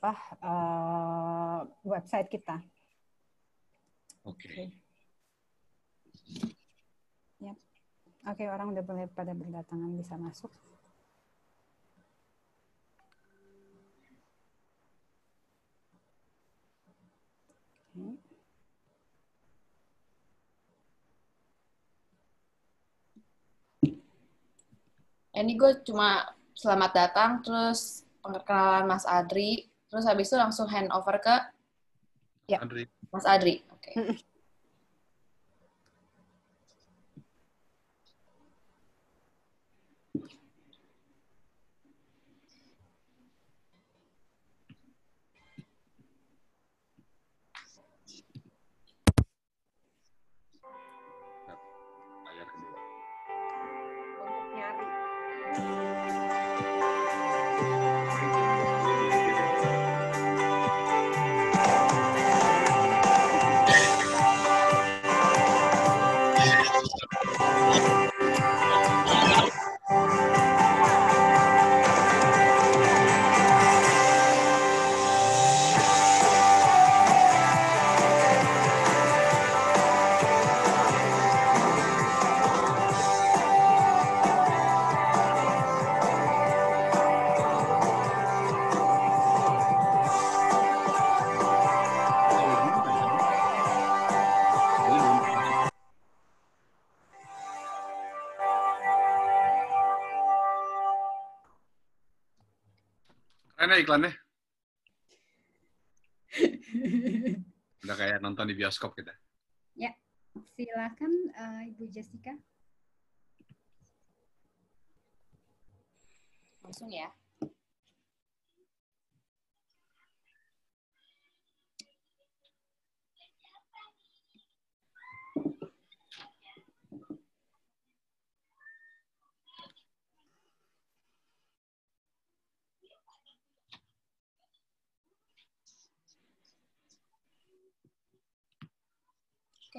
apa uh, website kita. Oke. Okay. Ya. Oke, okay, orang udah boleh pada berdatangan bisa masuk. Ini gue cuma selamat datang, terus perkenalan Mas Adri, Terus habis itu langsung hand over ke ya. Adri. Mas Adri. Oke. Okay. Iklannya? Udah kayak nonton di bioskop kita. Ya, silakan uh, Ibu Jessica. Langsung ya.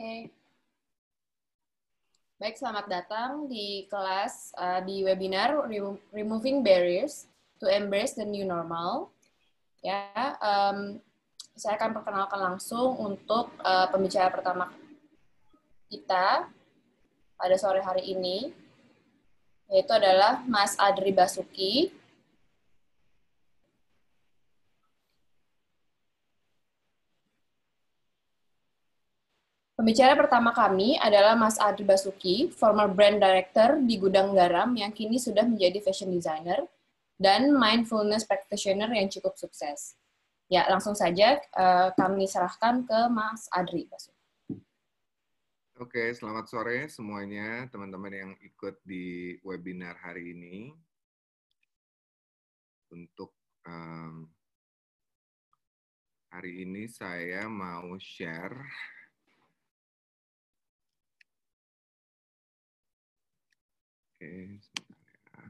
Oke. Baik, selamat datang di kelas uh, di webinar Removing Barriers to Embrace the New Normal. Ya, um, saya akan perkenalkan langsung untuk uh, pembicara pertama kita pada sore hari ini, yaitu adalah Mas Adri Basuki. Pembicara pertama kami adalah Mas Adri Basuki, former brand director di Gudang Garam yang kini sudah menjadi fashion designer dan mindfulness practitioner yang cukup sukses. Ya, langsung saja uh, kami serahkan ke Mas Adri Basuki. Oke, selamat sore semuanya teman-teman yang ikut di webinar hari ini. Untuk um, hari ini saya mau share Oke, sebentar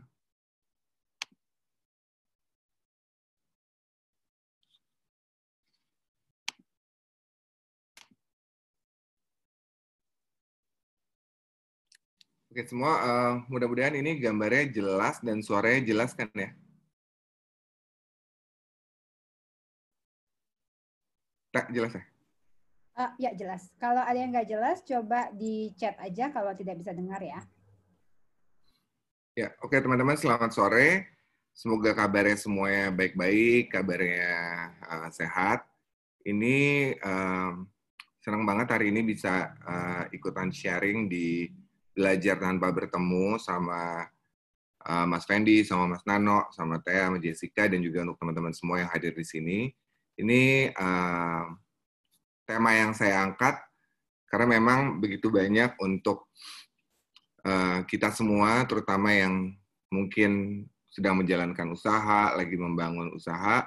ya. Semua, uh, mudah-mudahan ini gambarnya jelas dan suaranya jelas kan ya? Tak jelas ya? Uh, ya jelas. Kalau ada yang nggak jelas, coba di chat aja kalau tidak bisa dengar ya. Ya, oke okay, teman-teman, selamat sore. Semoga kabarnya semuanya baik-baik, kabarnya uh, sehat. Ini uh, senang banget hari ini bisa uh, ikutan sharing di belajar tanpa bertemu sama uh, Mas Fendi, sama Mas Nano, sama Tia, sama Jessica, dan juga untuk teman-teman semua yang hadir di sini. Ini uh, tema yang saya angkat karena memang begitu banyak untuk Eh, kita semua, terutama yang mungkin sedang menjalankan usaha, lagi membangun usaha,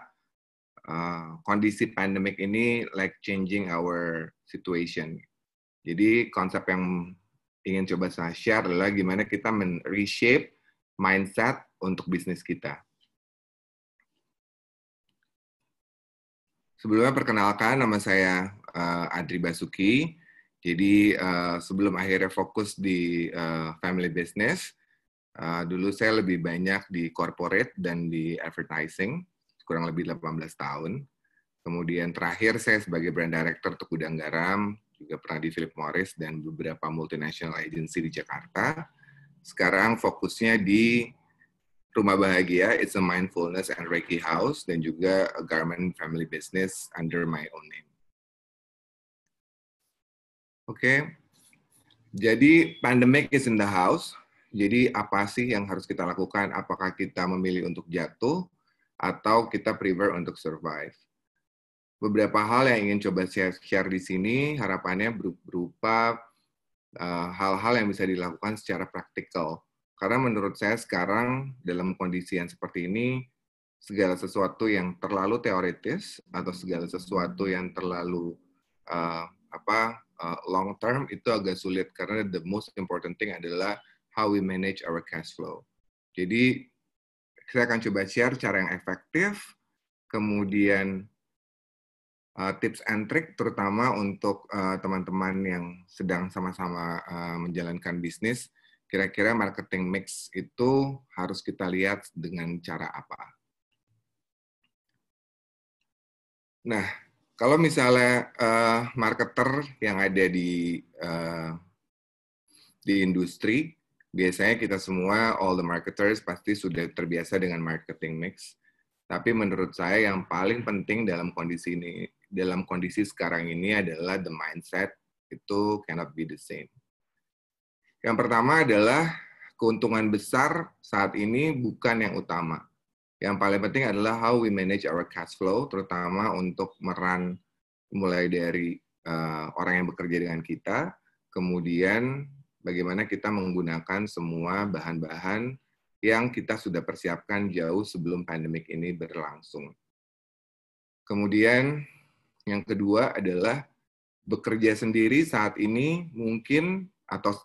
uh, kondisi pandemik ini like changing our situation. Jadi konsep yang ingin coba saya share adalah gimana kita men-reshape mindset untuk bisnis kita. Sebelumnya perkenalkan nama saya uh, Adri Basuki. Jadi uh, sebelum akhirnya fokus di uh, family business, uh, dulu saya lebih banyak di corporate dan di advertising, kurang lebih 18 tahun. Kemudian terakhir saya sebagai brand director untuk Gudang Garam, juga pernah di Philip Morris dan beberapa multinational agency di Jakarta. Sekarang fokusnya di Rumah Bahagia, It's a Mindfulness and Reiki House, dan juga a garment family business under my own name. Oke, okay. jadi pandemic is in the house. Jadi apa sih yang harus kita lakukan? Apakah kita memilih untuk jatuh atau kita prefer untuk survive? Beberapa hal yang ingin coba share, share di sini harapannya berupa uh, hal-hal uh, yang bisa dilakukan secara praktikal karena menurut saya sekarang dalam kondisi yang seperti ini, segala sesuatu yang terlalu teoritis atau segala sesuatu yang terlalu uh, apa uh, long term itu agak sulit karena the most important thing adalah how we manage our cash flow. Jadi saya akan coba share cara yang efektif, kemudian uh, tips and trick terutama untuk teman-teman uh, yang sedang sama-sama uh, menjalankan bisnis kira-kira marketing mix itu harus kita lihat dengan cara apa. Nah, kalau misalnya uh, marketer yang ada di uh, di industri, biasanya kita semua all the marketers pasti sudah terbiasa dengan marketing mix. Tapi menurut saya yang paling penting dalam kondisi ini, dalam kondisi sekarang ini adalah the mindset itu cannot be the same. Yang pertama adalah keuntungan besar saat ini bukan yang utama. Yang paling penting adalah how we manage our cash flow, terutama untuk meran mulai dari uh, orang yang bekerja dengan kita, kemudian bagaimana kita menggunakan semua bahan-bahan yang kita sudah persiapkan jauh sebelum pandemik ini berlangsung. Kemudian yang kedua adalah bekerja sendiri saat ini mungkin atau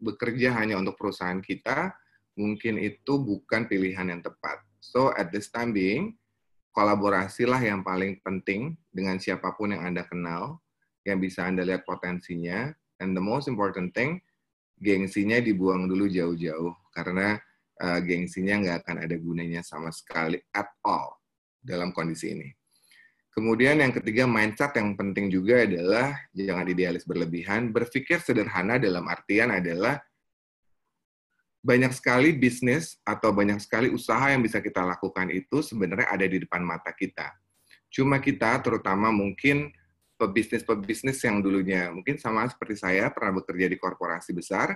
bekerja hanya untuk perusahaan kita, mungkin itu bukan pilihan yang tepat. So at this time being, kolaborasilah yang paling penting dengan siapa pun yang Anda kenal, yang bisa Anda lihat potensinya, and the most important thing, gengsinya dibuang dulu jauh-jauh, karena uh, gengsinya nggak akan ada gunanya sama sekali at all dalam kondisi ini. Kemudian yang ketiga mindset yang penting juga adalah jangan idealis berlebihan, berpikir sederhana dalam artian adalah banyak sekali bisnis atau banyak sekali usaha yang bisa kita lakukan itu sebenarnya ada di depan mata kita. Cuma kita terutama mungkin pebisnis-pebisnis yang dulunya mungkin sama seperti saya pernah bekerja di korporasi besar,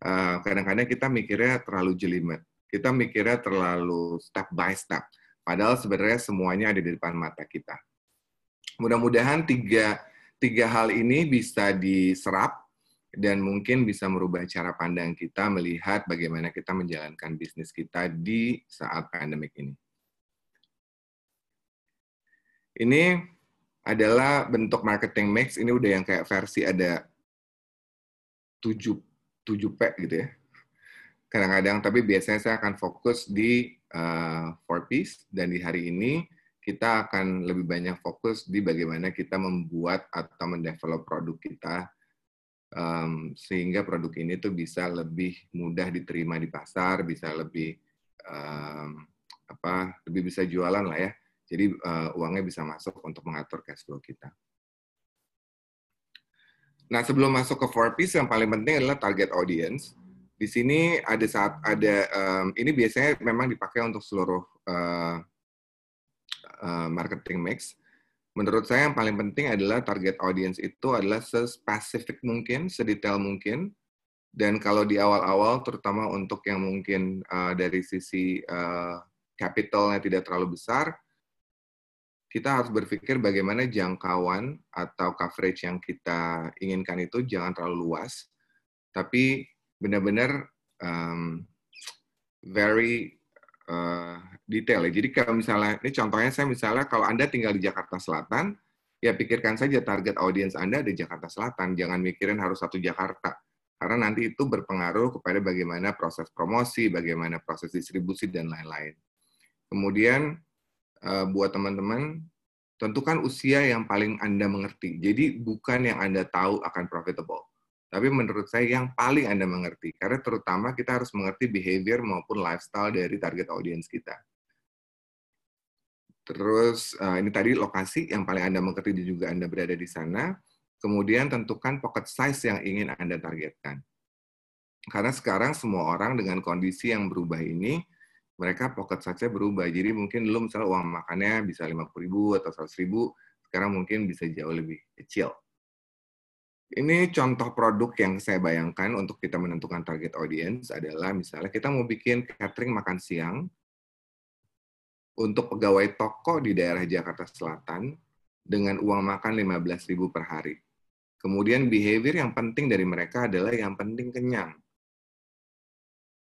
eh, kadang-kadang kita mikirnya terlalu jelimet. Kita mikirnya terlalu step by step Padahal sebenarnya semuanya ada di depan mata kita. Mudah-mudahan tiga, tiga hal ini bisa diserap dan mungkin bisa merubah cara pandang kita melihat bagaimana kita menjalankan bisnis kita di saat pandemik ini. Ini adalah bentuk marketing mix. Ini udah yang kayak versi ada 7, 7P gitu ya. Kadang-kadang, tapi biasanya saya akan fokus di uh, four piece dan di hari ini kita akan lebih banyak fokus di bagaimana kita membuat atau mendevelop produk kita um, sehingga produk ini tuh bisa lebih mudah diterima di pasar, bisa lebih um, apa lebih bisa jualan lah ya. Jadi uh, uangnya bisa masuk untuk mengatur cash flow kita. Nah sebelum masuk ke four piece yang paling penting adalah target audience di sini ada saat ada um, ini biasanya memang dipakai untuk seluruh uh, uh, marketing mix. Menurut saya yang paling penting adalah target audience itu adalah sespesifik mungkin, sedetail mungkin. Dan kalau di awal-awal, terutama untuk yang mungkin uh, dari sisi uh, capitalnya tidak terlalu besar, kita harus berpikir bagaimana jangkauan atau coverage yang kita inginkan itu jangan terlalu luas, tapi benar-benar um, very uh, detail ya. Jadi kalau misalnya, ini contohnya saya misalnya kalau Anda tinggal di Jakarta Selatan, ya pikirkan saja target audience Anda di Jakarta Selatan. Jangan mikirin harus satu Jakarta. Karena nanti itu berpengaruh kepada bagaimana proses promosi, bagaimana proses distribusi, dan lain-lain. Kemudian, uh, buat teman-teman, tentukan usia yang paling Anda mengerti. Jadi bukan yang Anda tahu akan profitable. Tapi menurut saya yang paling Anda mengerti. Karena terutama kita harus mengerti behavior maupun lifestyle dari target audience kita. Terus uh, ini tadi lokasi yang paling Anda mengerti juga Anda berada di sana. Kemudian tentukan pocket size yang ingin Anda targetkan. Karena sekarang semua orang dengan kondisi yang berubah ini, mereka pocket size-nya berubah. Jadi mungkin dulu misalnya uang makannya bisa 50 ribu atau 100 ribu, sekarang mungkin bisa jauh lebih kecil. Ini contoh produk yang saya bayangkan untuk kita menentukan target audience adalah misalnya kita mau bikin catering makan siang, untuk pegawai toko di daerah Jakarta Selatan dengan uang makan 15.000 per hari. Kemudian behavior yang penting dari mereka adalah yang penting kenyang.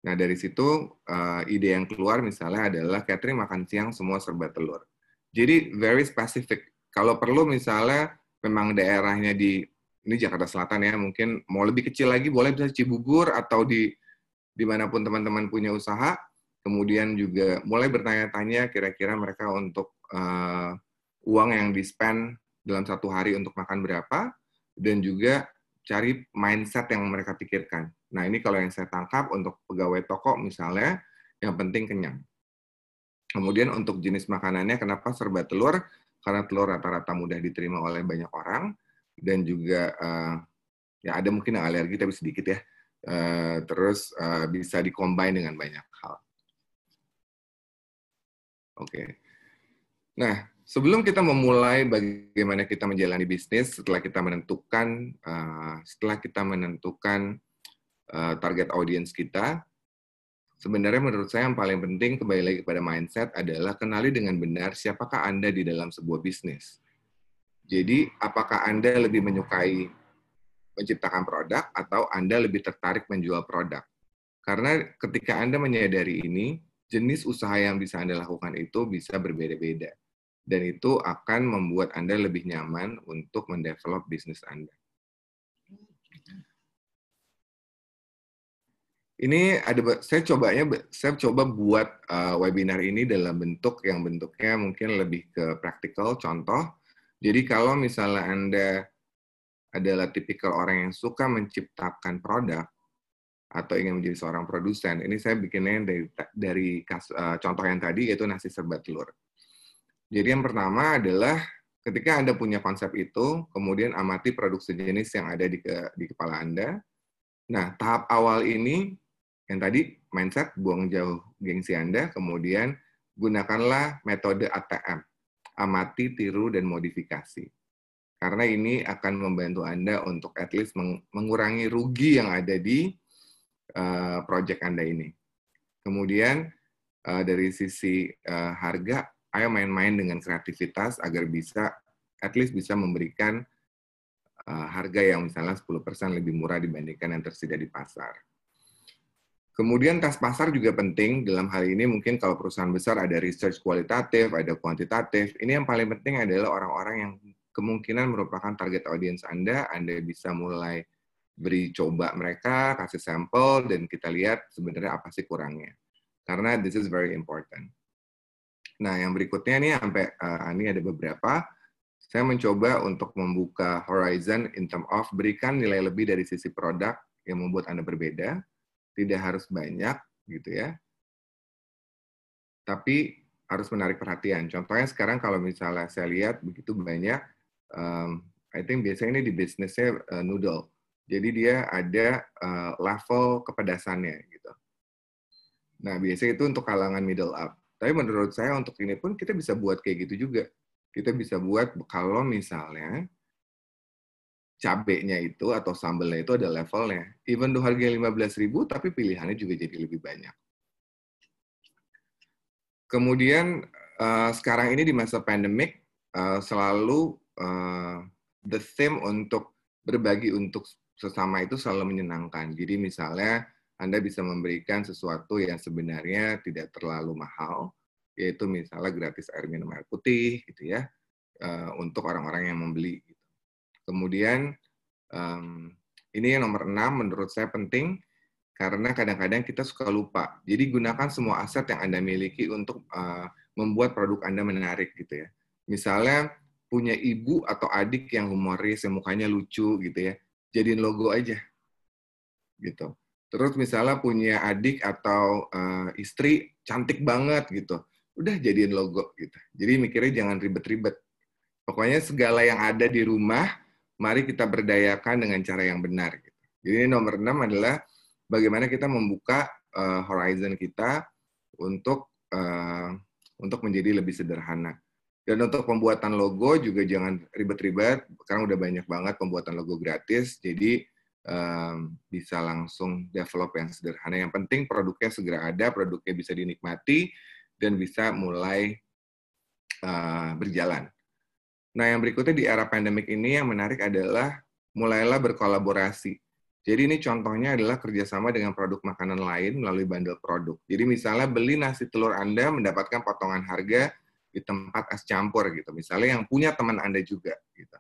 Nah, dari situ uh, ide yang keluar misalnya adalah catering makan siang semua serba telur. Jadi very specific. Kalau perlu misalnya memang daerahnya di ini Jakarta Selatan ya, mungkin mau lebih kecil lagi boleh bisa Cibubur atau di di mana pun teman-teman punya usaha, kemudian juga mulai bertanya-tanya kira-kira mereka untuk uh, uang yang di-spend dalam satu hari untuk makan berapa, dan juga cari mindset yang mereka pikirkan. Nah, ini kalau yang saya tangkap untuk pegawai toko misalnya, yang penting kenyang. Kemudian untuk jenis makanannya, kenapa serba telur? Karena telur rata-rata mudah diterima oleh banyak orang, dan juga uh, ya ada mungkin yang alergi tapi sedikit ya. Uh, terus uh, bisa dikombin dengan banyak hal. Oke. Nah, sebelum kita memulai bagaimana kita menjalani bisnis, setelah kita menentukan uh, setelah kita menentukan uh, target audience kita, sebenarnya menurut saya yang paling penting kembali lagi pada mindset adalah kenali dengan benar siapakah Anda di dalam sebuah bisnis. Jadi, apakah Anda lebih menyukai menciptakan produk atau Anda lebih tertarik menjual produk? Karena ketika Anda menyadari ini, jenis usaha yang bisa Anda lakukan itu bisa berbeda-beda. Dan itu akan membuat Anda lebih nyaman untuk mendevelop bisnis Anda. Ini ada saya cobanya saya coba buat uh, webinar ini dalam bentuk yang bentuknya mungkin lebih ke praktikal contoh. Jadi kalau misalnya Anda adalah tipikal orang yang suka menciptakan produk, atau ingin menjadi seorang produsen, ini saya bikinnya dari, dari kas, uh, contoh yang tadi yaitu nasi serba telur. Jadi yang pertama adalah ketika Anda punya konsep itu, kemudian amati produk sejenis yang ada di, ke, di kepala Anda. Nah, tahap awal ini, yang tadi mindset, buang jauh gengsi Anda, kemudian gunakanlah metode ATM, amati, tiru, dan modifikasi. Karena ini akan membantu Anda untuk at least mengurangi rugi yang ada di uh, project Anda ini. Kemudian uh, dari sisi uh, harga, ayo main-main dengan kreativitas agar bisa at least bisa memberikan uh, harga yang misalnya 10% lebih murah dibandingkan yang tersedia di pasar. Kemudian tes pasar juga penting dalam hal ini mungkin kalau perusahaan besar ada research kualitatif, ada kuantitatif. Ini yang paling penting adalah orang-orang yang kemungkinan merupakan target audience Anda, Anda bisa mulai beri coba mereka, kasih sampel, dan kita lihat sebenarnya apa sih kurangnya. Karena this is very important. Nah, yang berikutnya nih sampai uh, ini ada beberapa. Saya mencoba untuk membuka horizon in term of berikan nilai lebih dari sisi produk yang membuat Anda berbeda. Tidak harus banyak, gitu ya. Tapi harus menarik perhatian. Contohnya sekarang kalau misalnya saya lihat begitu banyak, um, I think biasanya ini di bisnisnya uh, noodle jadi dia ada uh, level kepedasannya gitu. Nah, biasanya itu untuk kalangan middle up. Tapi menurut saya untuk ini pun kita bisa buat kayak gitu juga. Kita bisa buat kalau misalnya cabenya itu atau sambelnya itu ada levelnya. Even though harganya 15 ribu, tapi pilihannya juga jadi lebih banyak. Kemudian uh, sekarang ini di masa pandemik uh, selalu uh, the theme untuk berbagi untuk sesama itu selalu menyenangkan. Jadi misalnya Anda bisa memberikan sesuatu yang sebenarnya tidak terlalu mahal, yaitu misalnya gratis air minum air putih gitu ya, uh, untuk orang-orang yang membeli. Kemudian um, ini yang nomor enam menurut saya penting karena kadang-kadang kita suka lupa. Jadi gunakan semua aset yang Anda miliki untuk uh, membuat produk Anda menarik gitu ya. Misalnya punya ibu atau adik yang humoris, yang mukanya lucu gitu ya, jadiin logo aja. Gitu. Terus misalnya punya adik atau uh, istri cantik banget gitu, udah jadiin logo gitu. Jadi mikirnya jangan ribet-ribet. Pokoknya segala yang ada di rumah, mari kita berdayakan dengan cara yang benar. Gitu. Jadi nomor enam adalah bagaimana kita membuka uh, horizon kita untuk uh, untuk menjadi lebih sederhana. Dan untuk pembuatan logo juga jangan ribet-ribet, karena udah banyak banget pembuatan logo gratis, jadi um, bisa langsung develop yang sederhana. Yang penting produknya segera ada, produknya bisa dinikmati, dan bisa mulai uh, berjalan. Nah, yang berikutnya di era pandemik ini yang menarik adalah mulailah berkolaborasi. Jadi ini contohnya adalah kerjasama dengan produk makanan lain melalui bundle produk. Jadi misalnya beli nasi telur Anda mendapatkan potongan harga di tempat es campur gitu. Misalnya yang punya teman Anda juga gitu.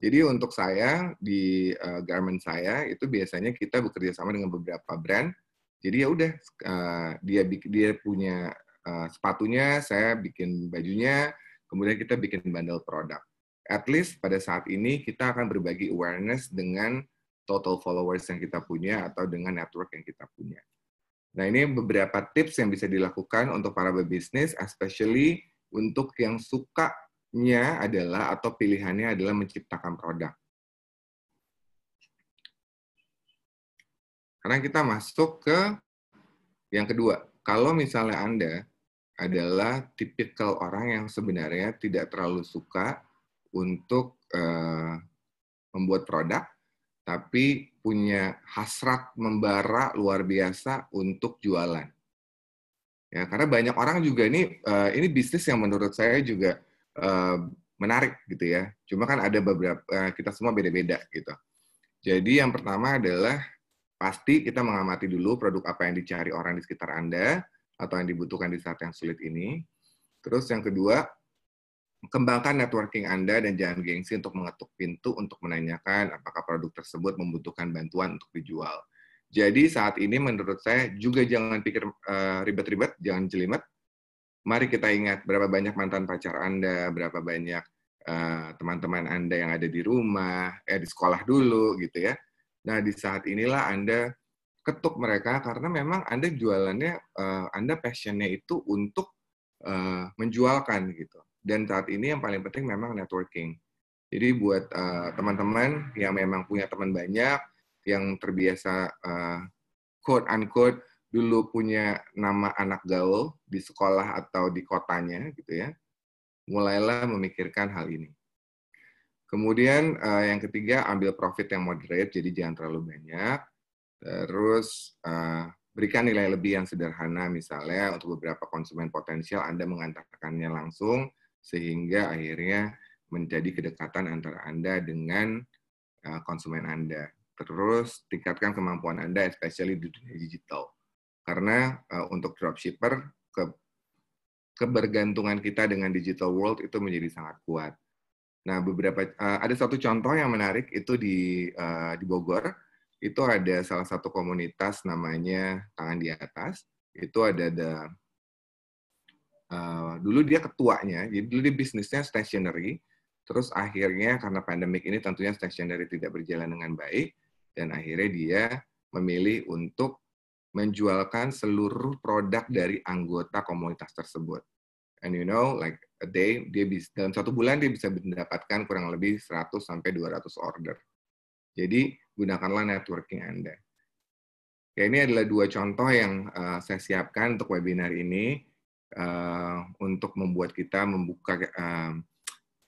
Jadi untuk saya di uh, garment saya itu biasanya kita bekerja sama dengan beberapa brand. Jadi ya udah uh, dia dia punya uh, sepatunya, saya bikin bajunya, kemudian kita bikin bundle produk. At least pada saat ini kita akan berbagi awareness dengan total followers yang kita punya atau dengan network yang kita punya. Nah, ini beberapa tips yang bisa dilakukan untuk para pebisnis, especially untuk yang sukanya adalah atau pilihannya adalah menciptakan produk. Karena kita masuk ke yang kedua. Kalau misalnya Anda adalah tipikal orang yang sebenarnya tidak terlalu suka untuk uh, membuat produk, tapi punya hasrat membara luar biasa untuk jualan. Ya, karena banyak orang juga ini uh, ini bisnis yang menurut saya juga uh, menarik gitu ya. Cuma kan ada beberapa uh, kita semua beda-beda gitu. Jadi yang pertama adalah pasti kita mengamati dulu produk apa yang dicari orang di sekitar Anda atau yang dibutuhkan di saat yang sulit ini. Terus yang kedua, Kembangkan networking Anda dan jangan gengsi untuk mengetuk pintu untuk menanyakan apakah produk tersebut membutuhkan bantuan untuk dijual. Jadi saat ini menurut saya juga jangan pikir uh, ribet-ribet, jangan jelimet. Mari kita ingat berapa banyak mantan pacar Anda, berapa banyak eh, teman-teman uh, Anda yang ada di rumah, eh di sekolah dulu gitu ya. Nah di saat inilah Anda ketuk mereka karena memang Anda jualannya, uh, Anda passionnya itu untuk uh, menjualkan gitu dan saat ini yang paling penting memang networking. Jadi buat uh, teman-teman yang memang punya teman banyak, yang terbiasa uh, quote unquote dulu punya nama anak gaul di sekolah atau di kotanya gitu ya, mulailah memikirkan hal ini. Kemudian uh, yang ketiga ambil profit yang moderate, jadi jangan terlalu banyak. Terus uh, berikan nilai lebih yang sederhana, misalnya untuk beberapa konsumen potensial Anda mengantarkannya langsung sehingga akhirnya menjadi kedekatan antara Anda dengan uh, konsumen Anda. Terus tingkatkan kemampuan Anda, especially di dunia digital. Karena uh, untuk dropshipper, ke, kebergantungan kita dengan digital world itu menjadi sangat kuat. Nah, beberapa uh, ada satu contoh yang menarik itu di uh, di Bogor. Itu ada salah satu komunitas namanya Tangan di Atas. Itu ada ada Uh, dulu dia ketuanya, jadi dulu dia bisnisnya stationery, terus akhirnya karena pandemik ini tentunya stationery tidak berjalan dengan baik, dan akhirnya dia memilih untuk menjualkan seluruh produk dari anggota komunitas tersebut. And you know, like a day, dia bisa, dalam satu bulan dia bisa mendapatkan kurang lebih 100 sampai 200 order. Jadi gunakanlah networking Anda. Ya, ini adalah dua contoh yang uh, saya siapkan untuk webinar ini uh, untuk membuat kita membuka uh,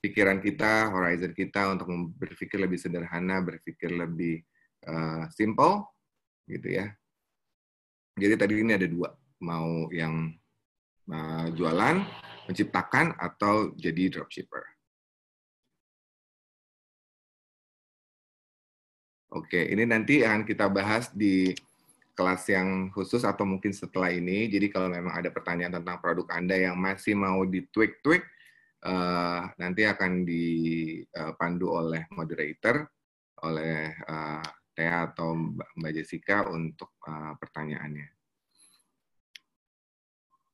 pikiran kita, horizon kita untuk berpikir lebih sederhana, berpikir lebih uh, simple, gitu ya. Jadi tadi ini ada dua, mau yang uh, jualan, menciptakan, atau jadi dropshipper. Oke, ini nanti akan kita bahas di kelas yang khusus atau mungkin setelah ini. Jadi kalau memang ada pertanyaan tentang produk Anda yang masih mau ditweak-tweak, uh, nanti akan dipandu oleh moderator, oleh uh, Thea atau Mbak Jessica untuk uh, pertanyaannya.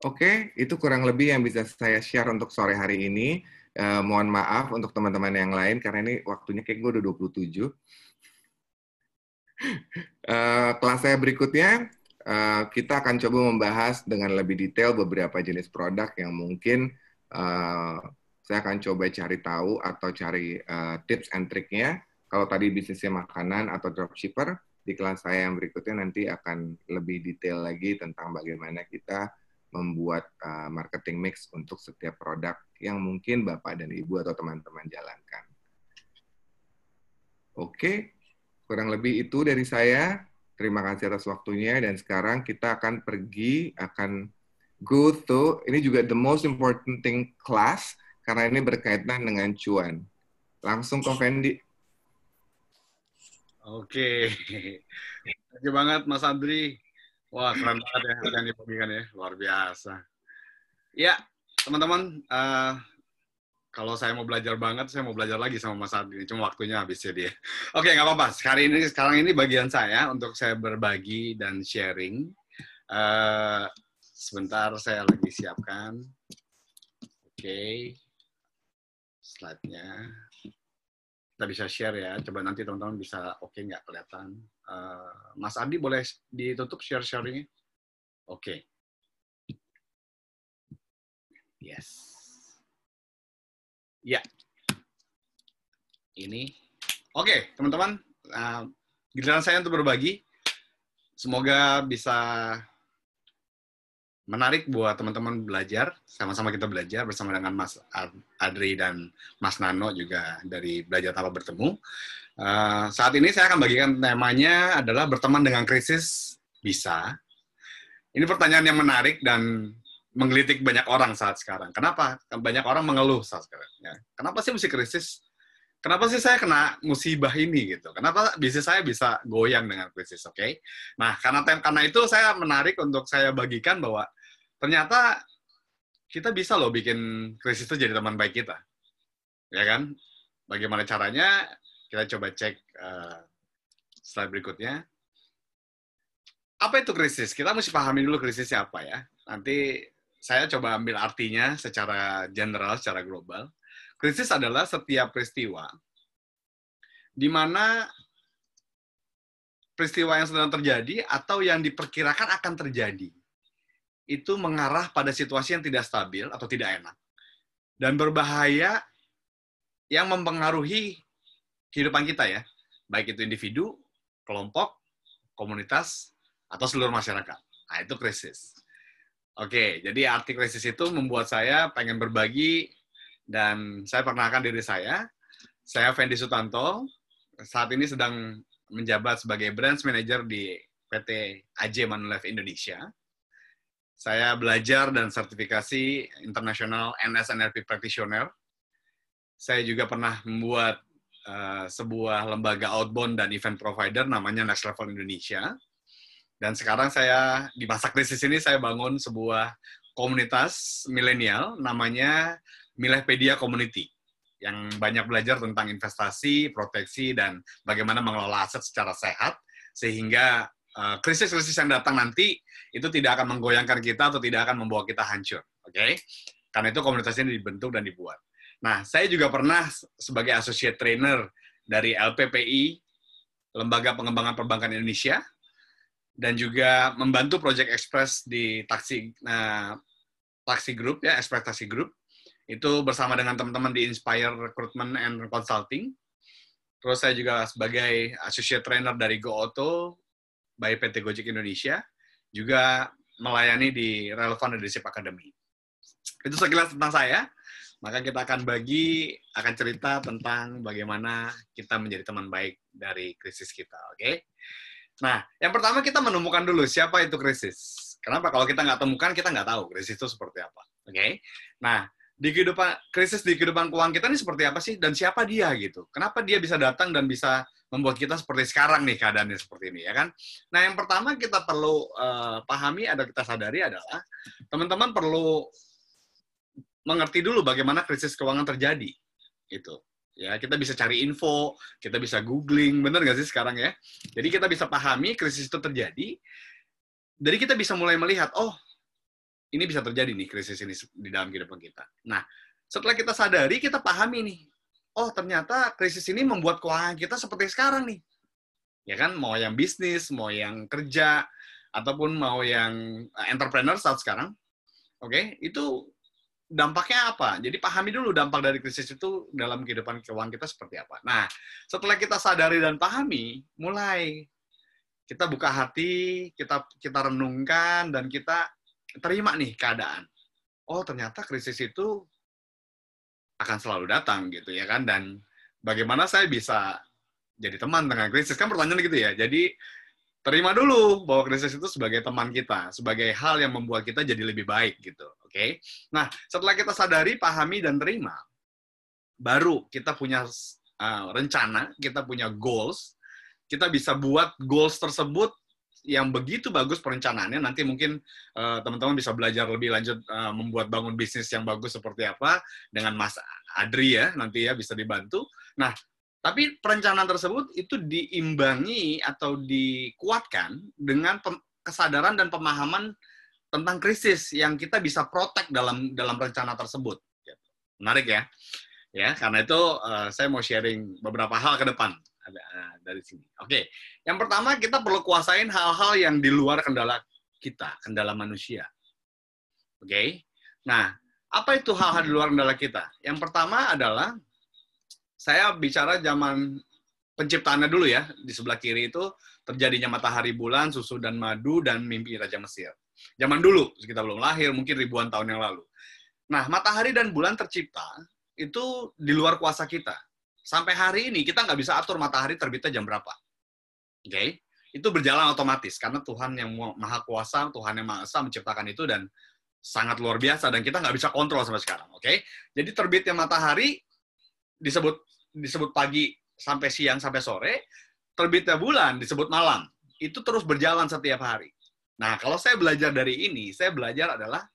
Oke, itu kurang lebih yang bisa saya share untuk sore hari ini. Eh, mohon maaf untuk teman-teman yang lain karena ini waktunya kayak gue udah 27. Eh, kelas saya berikutnya eh, kita akan coba membahas dengan lebih detail beberapa jenis produk yang mungkin eh, saya akan coba cari tahu atau cari eh, tips and triknya. Kalau tadi bisnisnya makanan atau dropshipper, di kelas saya yang berikutnya nanti akan lebih detail lagi tentang bagaimana kita membuat uh, marketing mix untuk setiap produk yang mungkin Bapak dan Ibu atau teman-teman jalankan. Oke, kurang lebih itu dari saya. Terima kasih atas waktunya dan sekarang kita akan pergi akan go to ini juga the most important thing class karena ini berkaitan dengan cuan. Langsung ke Fendi. Oke. Terima kasih banget Mas Andri. Wah, keren banget ya yang dibagikan ya. Luar biasa. Ya, teman-teman, eh, kalau saya mau belajar banget, saya mau belajar lagi sama Mas Andri. Cuma waktunya habis ya dia. Oke, nggak apa-apa. Sekarang ini, sekarang ini bagian saya untuk saya berbagi dan sharing. Eh, sebentar, saya lagi siapkan. Oke. Slide-nya kita bisa share ya. Coba nanti teman-teman bisa oke nggak kelihatan. Uh, Mas Adi boleh ditutup share-sharingnya? Oke. Yes. Ya. Ini. Oke, teman-teman. Uh, giliran saya untuk berbagi. Semoga bisa menarik buat teman-teman belajar. Sama-sama kita belajar bersama dengan Mas Adri dan Mas Nano juga dari Belajar Tanpa Bertemu. Uh, saat ini saya akan bagikan temanya adalah berteman dengan krisis bisa. Ini pertanyaan yang menarik dan menggelitik banyak orang saat sekarang. Kenapa? Banyak orang mengeluh saat sekarang. Ya. Kenapa sih mesti krisis? Kenapa sih saya kena musibah ini gitu? Kenapa bisnis saya bisa goyang dengan krisis? Oke. Okay? Nah, karena karena itu saya menarik untuk saya bagikan bahwa ternyata kita bisa loh bikin krisis itu jadi teman baik kita. Ya kan? Bagaimana caranya? Kita coba cek uh, slide berikutnya. Apa itu krisis? Kita mesti pahami dulu krisisnya apa ya. Nanti saya coba ambil artinya secara general, secara global. Krisis adalah setiap peristiwa di mana peristiwa yang sedang terjadi atau yang diperkirakan akan terjadi itu mengarah pada situasi yang tidak stabil atau tidak enak dan berbahaya yang mempengaruhi kehidupan kita ya, baik itu individu, kelompok, komunitas, atau seluruh masyarakat. Nah, itu krisis. Oke, jadi arti krisis itu membuat saya pengen berbagi dan saya perkenalkan diri saya. Saya Fendi Sutanto, saat ini sedang menjabat sebagai Branch Manager di PT AJ Manulife Indonesia. Saya belajar dan sertifikasi internasional NSNLP Practitioner. Saya juga pernah membuat uh, sebuah lembaga outbound dan event provider namanya Next Level Indonesia. Dan sekarang saya di masa krisis ini saya bangun sebuah komunitas milenial namanya Milehpedia Community yang banyak belajar tentang investasi, proteksi, dan bagaimana mengelola aset secara sehat, sehingga krisis-krisis uh, yang datang nanti itu tidak akan menggoyangkan kita atau tidak akan membawa kita hancur. Oke? Okay? Karena itu komunitas ini dibentuk dan dibuat. Nah, saya juga pernah sebagai associate trainer dari LPPI, Lembaga Pengembangan Perbankan Indonesia, dan juga membantu Project Express di taksi uh, taksi group ya, Express Taksi Group itu bersama dengan teman-teman di Inspire Recruitment and Consulting. Terus saya juga sebagai associate trainer dari Go Auto by PT Gojek Indonesia, juga melayani di Relevant Leadership Academy. Itu sekilas tentang saya. Maka kita akan bagi, akan cerita tentang bagaimana kita menjadi teman baik dari krisis kita. Oke? Okay? Nah, yang pertama kita menemukan dulu siapa itu krisis. Kenapa? Kalau kita nggak temukan, kita nggak tahu krisis itu seperti apa. Oke? Okay? Nah, di kehidupan krisis di kehidupan keuangan kita ini seperti apa sih dan siapa dia gitu? Kenapa dia bisa datang dan bisa membuat kita seperti sekarang nih keadaannya seperti ini ya kan? Nah yang pertama kita perlu uh, pahami ada kita sadari adalah teman-teman perlu mengerti dulu bagaimana krisis keuangan terjadi itu ya kita bisa cari info kita bisa googling bener nggak sih sekarang ya jadi kita bisa pahami krisis itu terjadi jadi kita bisa mulai melihat oh ini bisa terjadi nih krisis ini di dalam kehidupan kita. Nah, setelah kita sadari, kita pahami nih, oh ternyata krisis ini membuat keuangan kita seperti sekarang nih. Ya kan, mau yang bisnis, mau yang kerja, ataupun mau yang eh, entrepreneur saat sekarang, oke, okay, itu dampaknya apa? Jadi pahami dulu dampak dari krisis itu dalam kehidupan keuangan kita seperti apa. Nah, setelah kita sadari dan pahami, mulai kita buka hati, kita kita renungkan dan kita terima nih keadaan. Oh, ternyata krisis itu akan selalu datang gitu ya kan dan bagaimana saya bisa jadi teman dengan krisis kan pertanyaan gitu ya. Jadi terima dulu bahwa krisis itu sebagai teman kita, sebagai hal yang membuat kita jadi lebih baik gitu. Oke. Okay? Nah, setelah kita sadari, pahami dan terima, baru kita punya uh, rencana, kita punya goals, kita bisa buat goals tersebut yang begitu bagus perencanaannya nanti mungkin uh, teman-teman bisa belajar lebih lanjut uh, membuat bangun bisnis yang bagus seperti apa dengan Mas Adri ya nanti ya bisa dibantu. Nah, tapi perencanaan tersebut itu diimbangi atau dikuatkan dengan kesadaran dan pemahaman tentang krisis yang kita bisa protek dalam dalam rencana tersebut. Menarik ya, ya karena itu uh, saya mau sharing beberapa hal ke depan uh, dari sini. Oke, yang pertama kita perlu kuasain hal-hal yang di luar kendala kita, kendala manusia. Oke, nah apa itu hal-hal di luar kendala kita? Yang pertama adalah saya bicara zaman penciptaannya dulu ya. Di sebelah kiri itu terjadinya matahari bulan, susu dan madu, dan mimpi Raja Mesir. Zaman dulu, kita belum lahir, mungkin ribuan tahun yang lalu. Nah, matahari dan bulan tercipta itu di luar kuasa kita. Sampai hari ini kita nggak bisa atur matahari terbitnya jam berapa. Oke? Okay? Itu berjalan otomatis karena Tuhan yang maha kuasa, Tuhan yang maha esa menciptakan itu dan sangat luar biasa dan kita nggak bisa kontrol sampai sekarang. Oke? Okay? Jadi terbitnya matahari disebut disebut pagi sampai siang sampai sore, terbitnya bulan disebut malam. Itu terus berjalan setiap hari. Nah, kalau saya belajar dari ini, saya belajar adalah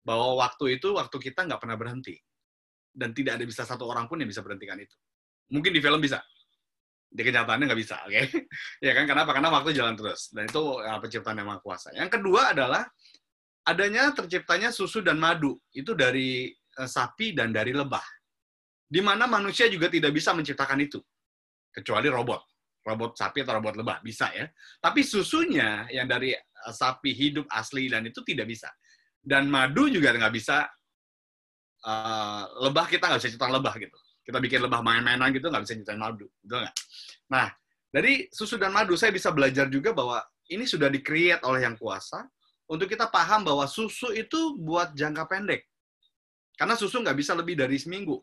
bahwa waktu itu waktu kita nggak pernah berhenti. Dan tidak ada bisa satu orang pun yang bisa berhentikan itu. Mungkin di film bisa. Di kenyataannya nggak bisa, oke? Okay? ya kan, kenapa? Karena waktu jalan terus. Dan itu ya, penciptaan yang maha kuasa. Yang kedua adalah adanya terciptanya susu dan madu. Itu dari uh, sapi dan dari lebah di mana manusia juga tidak bisa menciptakan itu kecuali robot robot sapi atau robot lebah bisa ya. Tapi susunya yang dari eh, sapi hidup asli dan itu tidak bisa. Dan madu juga nggak bisa uh, lebah kita nggak bisa ciptakan lebah gitu. Kita bikin lebah main-mainan gitu nggak bisa ciptakan madu betul nggak? Nah dari susu dan madu saya bisa belajar juga bahwa ini sudah di oleh yang kuasa untuk kita paham bahwa susu itu buat jangka pendek. Karena susu nggak bisa lebih dari seminggu.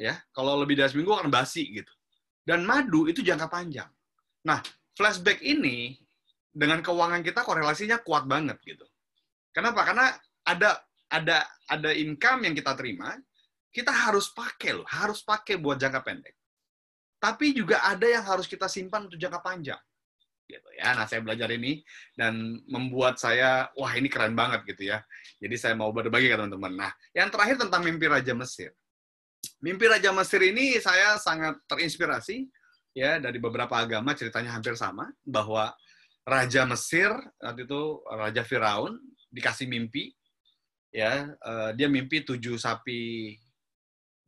Ya kalau lebih dari seminggu akan basi gitu dan madu itu jangka panjang nah flashback ini dengan keuangan kita korelasinya kuat banget gitu kenapa karena ada ada ada income yang kita terima kita harus pakai loh harus pakai buat jangka pendek tapi juga ada yang harus kita simpan untuk jangka panjang gitu ya. Nah, saya belajar ini dan membuat saya wah ini keren banget gitu ya. Jadi saya mau berbagi ke teman-teman. Nah, yang terakhir tentang mimpi Raja Mesir. Mimpi Raja Mesir ini saya sangat terinspirasi ya dari beberapa agama ceritanya hampir sama bahwa Raja Mesir waktu itu Raja Firaun dikasih mimpi ya uh, dia mimpi tujuh sapi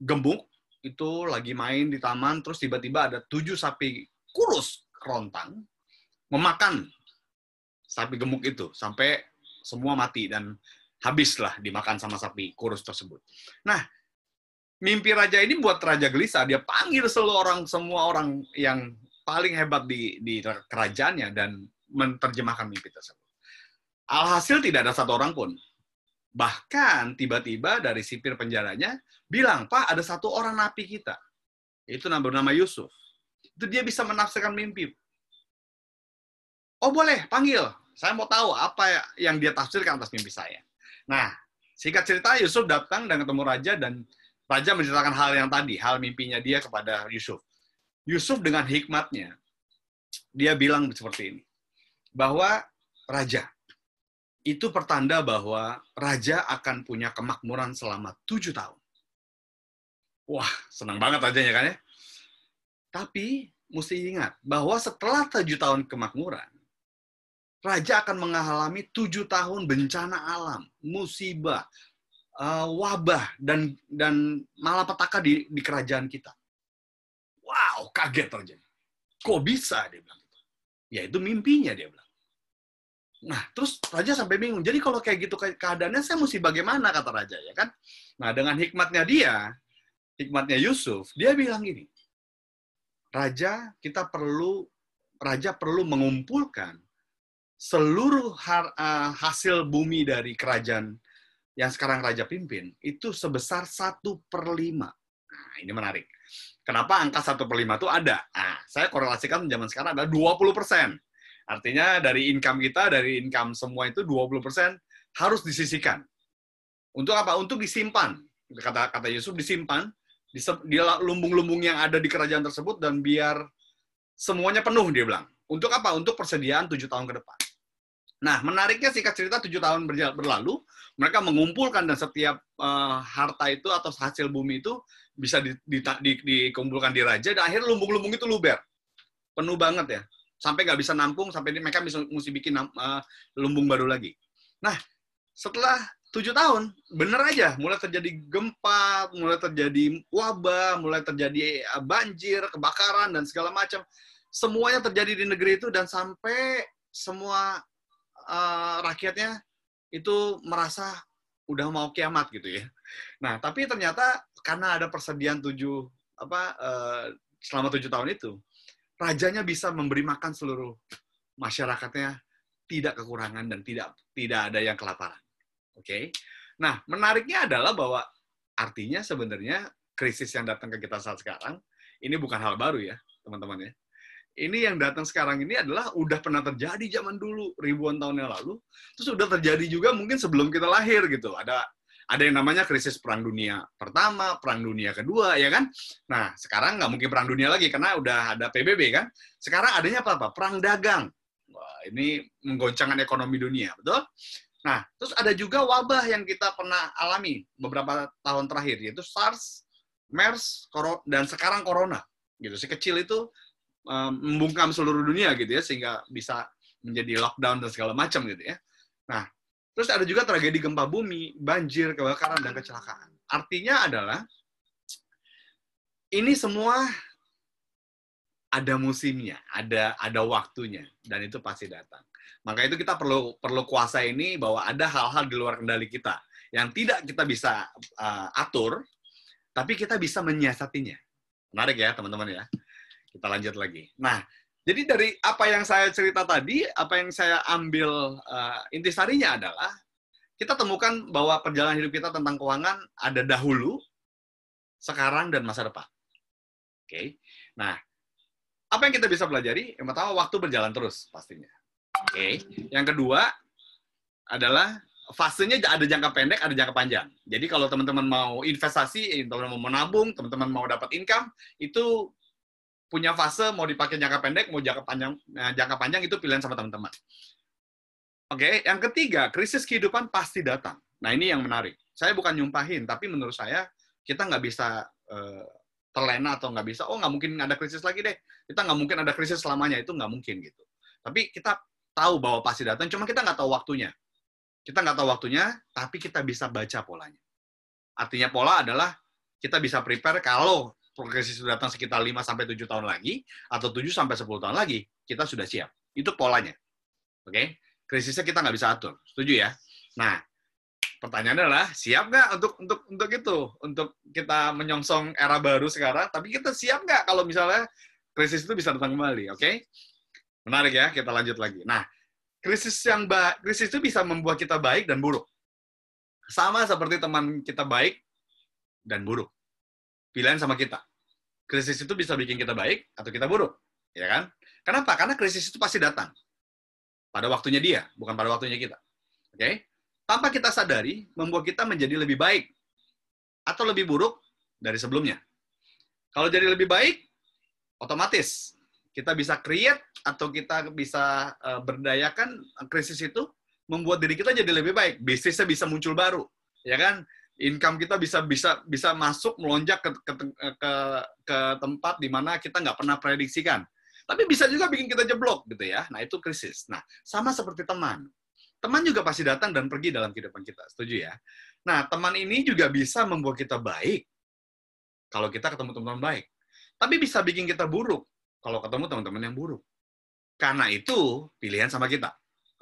gemuk itu lagi main di taman terus tiba-tiba ada tujuh sapi kurus kerontang memakan sapi gemuk itu sampai semua mati dan habislah dimakan sama sapi kurus tersebut. Nah, mimpi raja ini buat raja gelisah. Dia panggil seluruh orang, semua orang yang paling hebat di, di kerajaannya dan menerjemahkan mimpi tersebut. Alhasil tidak ada satu orang pun. Bahkan tiba-tiba dari sipir penjaranya bilang, Pak ada satu orang napi kita. Itu bernama Yusuf. Itu dia bisa menafsirkan mimpi. Oh boleh, panggil. Saya mau tahu apa yang dia tafsirkan atas mimpi saya. Nah, singkat cerita Yusuf datang dan ketemu raja dan Raja menceritakan hal yang tadi, hal mimpinya dia kepada Yusuf. Yusuf dengan hikmatnya, dia bilang seperti ini, bahwa Raja, itu pertanda bahwa Raja akan punya kemakmuran selama tujuh tahun. Wah, senang banget rajanya kan ya? Tapi, mesti ingat, bahwa setelah tujuh tahun kemakmuran, Raja akan mengalami tujuh tahun bencana alam, musibah, uh, wabah dan dan malapetaka di di kerajaan kita. Wow, kaget terjadi. Kok bisa dia bilang gitu. Ya itu mimpinya dia bilang. Nah, terus raja sampai bingung. Jadi kalau kayak gitu keadaannya saya mesti bagaimana kata raja ya kan? Nah, dengan hikmatnya dia, hikmatnya Yusuf, dia bilang gini. Raja, kita perlu raja perlu mengumpulkan seluruh hasil bumi dari kerajaan yang sekarang raja pimpin itu sebesar satu per lima. Nah, ini menarik. Kenapa angka satu per lima itu ada? Nah, saya korelasikan zaman sekarang ada 20 persen. Artinya dari income kita, dari income semua itu 20 persen harus disisikan. Untuk apa? Untuk disimpan. Kata kata Yusuf disimpan di, di lumbung-lumbung yang ada di kerajaan tersebut dan biar semuanya penuh dia bilang. Untuk apa? Untuk persediaan tujuh tahun ke depan. Nah, menariknya singkat cerita tujuh tahun berlalu, mereka mengumpulkan dan setiap uh, harta itu atau hasil bumi itu bisa di, di, di, dikumpulkan di raja dan akhirnya lumbung-lumbung itu luber, penuh banget ya, sampai nggak bisa nampung, sampai mereka bisa mesti bikin uh, lumbung baru lagi. Nah, setelah tujuh tahun, bener aja, mulai terjadi gempa, mulai terjadi wabah, mulai terjadi eh, banjir, kebakaran dan segala macam, semuanya terjadi di negeri itu dan sampai semua uh, rakyatnya itu merasa udah mau kiamat gitu ya. Nah, tapi ternyata karena ada persediaan tujuh apa uh, selama tujuh tahun itu, rajanya bisa memberi makan seluruh masyarakatnya tidak kekurangan dan tidak tidak ada yang kelaparan. Oke. Okay? Nah, menariknya adalah bahwa artinya sebenarnya krisis yang datang ke kita saat sekarang ini bukan hal baru ya, teman-teman ya ini yang datang sekarang ini adalah udah pernah terjadi zaman dulu ribuan tahun yang lalu. Terus udah terjadi juga mungkin sebelum kita lahir gitu. Ada ada yang namanya krisis perang dunia pertama perang dunia kedua ya kan? Nah sekarang nggak mungkin perang dunia lagi karena udah ada PBB kan? Sekarang adanya apa apa? Perang dagang. Wah, ini menggoncangkan ekonomi dunia betul? Nah terus ada juga wabah yang kita pernah alami beberapa tahun terakhir yaitu SARS MERS dan sekarang corona. Gitu si kecil itu membungkam seluruh dunia gitu ya sehingga bisa menjadi lockdown dan segala macam gitu ya. Nah, terus ada juga tragedi gempa bumi, banjir, kebakaran dan kecelakaan. Artinya adalah ini semua ada musimnya, ada ada waktunya dan itu pasti datang. Maka itu kita perlu perlu kuasa ini bahwa ada hal-hal di luar kendali kita yang tidak kita bisa uh, atur, tapi kita bisa menyiasatinya. Menarik ya teman-teman ya. Kita lanjut lagi. Nah, jadi dari apa yang saya cerita tadi, apa yang saya ambil uh, intisarinya adalah kita temukan bahwa perjalanan hidup kita tentang keuangan ada dahulu, sekarang, dan masa depan. Oke. Okay? Nah, apa yang kita bisa pelajari? Yang pertama, waktu berjalan terus pastinya. Oke. Okay? Yang kedua adalah fasenya ada jangka pendek, ada jangka panjang. Jadi kalau teman-teman mau investasi, teman-teman mau menabung, teman-teman mau dapat income, itu punya fase mau dipakai jangka pendek, mau jangka panjang, nah, jangka panjang itu pilihan sama teman-teman. Oke, yang ketiga, krisis kehidupan pasti datang. Nah ini yang menarik. Saya bukan nyumpahin, tapi menurut saya kita nggak bisa uh, terlena atau nggak bisa, oh nggak mungkin ada krisis lagi deh. Kita nggak mungkin ada krisis selamanya, itu nggak mungkin gitu. Tapi kita tahu bahwa pasti datang, cuma kita nggak tahu waktunya. Kita nggak tahu waktunya, tapi kita bisa baca polanya. Artinya pola adalah kita bisa prepare kalau progresi sudah datang sekitar 5 sampai 7 tahun lagi atau 7 sampai 10 tahun lagi, kita sudah siap. Itu polanya. Oke? Okay? Krisisnya kita nggak bisa atur. Setuju ya? Nah, pertanyaannya adalah siap nggak untuk untuk untuk itu, untuk kita menyongsong era baru sekarang? Tapi kita siap nggak kalau misalnya krisis itu bisa datang kembali? Oke? Okay? Menarik ya, kita lanjut lagi. Nah, krisis yang ba krisis itu bisa membuat kita baik dan buruk. Sama seperti teman kita baik dan buruk pilihan sama kita. Krisis itu bisa bikin kita baik atau kita buruk, ya kan? Kenapa? Karena krisis itu pasti datang pada waktunya dia, bukan pada waktunya kita. Oke? Okay? Tanpa kita sadari, membuat kita menjadi lebih baik atau lebih buruk dari sebelumnya. Kalau jadi lebih baik, otomatis kita bisa create atau kita bisa uh, berdayakan krisis itu membuat diri kita jadi lebih baik. Bisnisnya bisa muncul baru, ya kan? Income kita bisa bisa bisa masuk melonjak ke ke ke, ke tempat di mana kita nggak pernah prediksikan. Tapi bisa juga bikin kita jeblok gitu ya. Nah, itu krisis. Nah, sama seperti teman. Teman juga pasti datang dan pergi dalam kehidupan kita. Setuju ya? Nah, teman ini juga bisa membuat kita baik kalau kita ketemu teman baik. Tapi bisa bikin kita buruk kalau ketemu teman-teman yang buruk. Karena itu pilihan sama kita.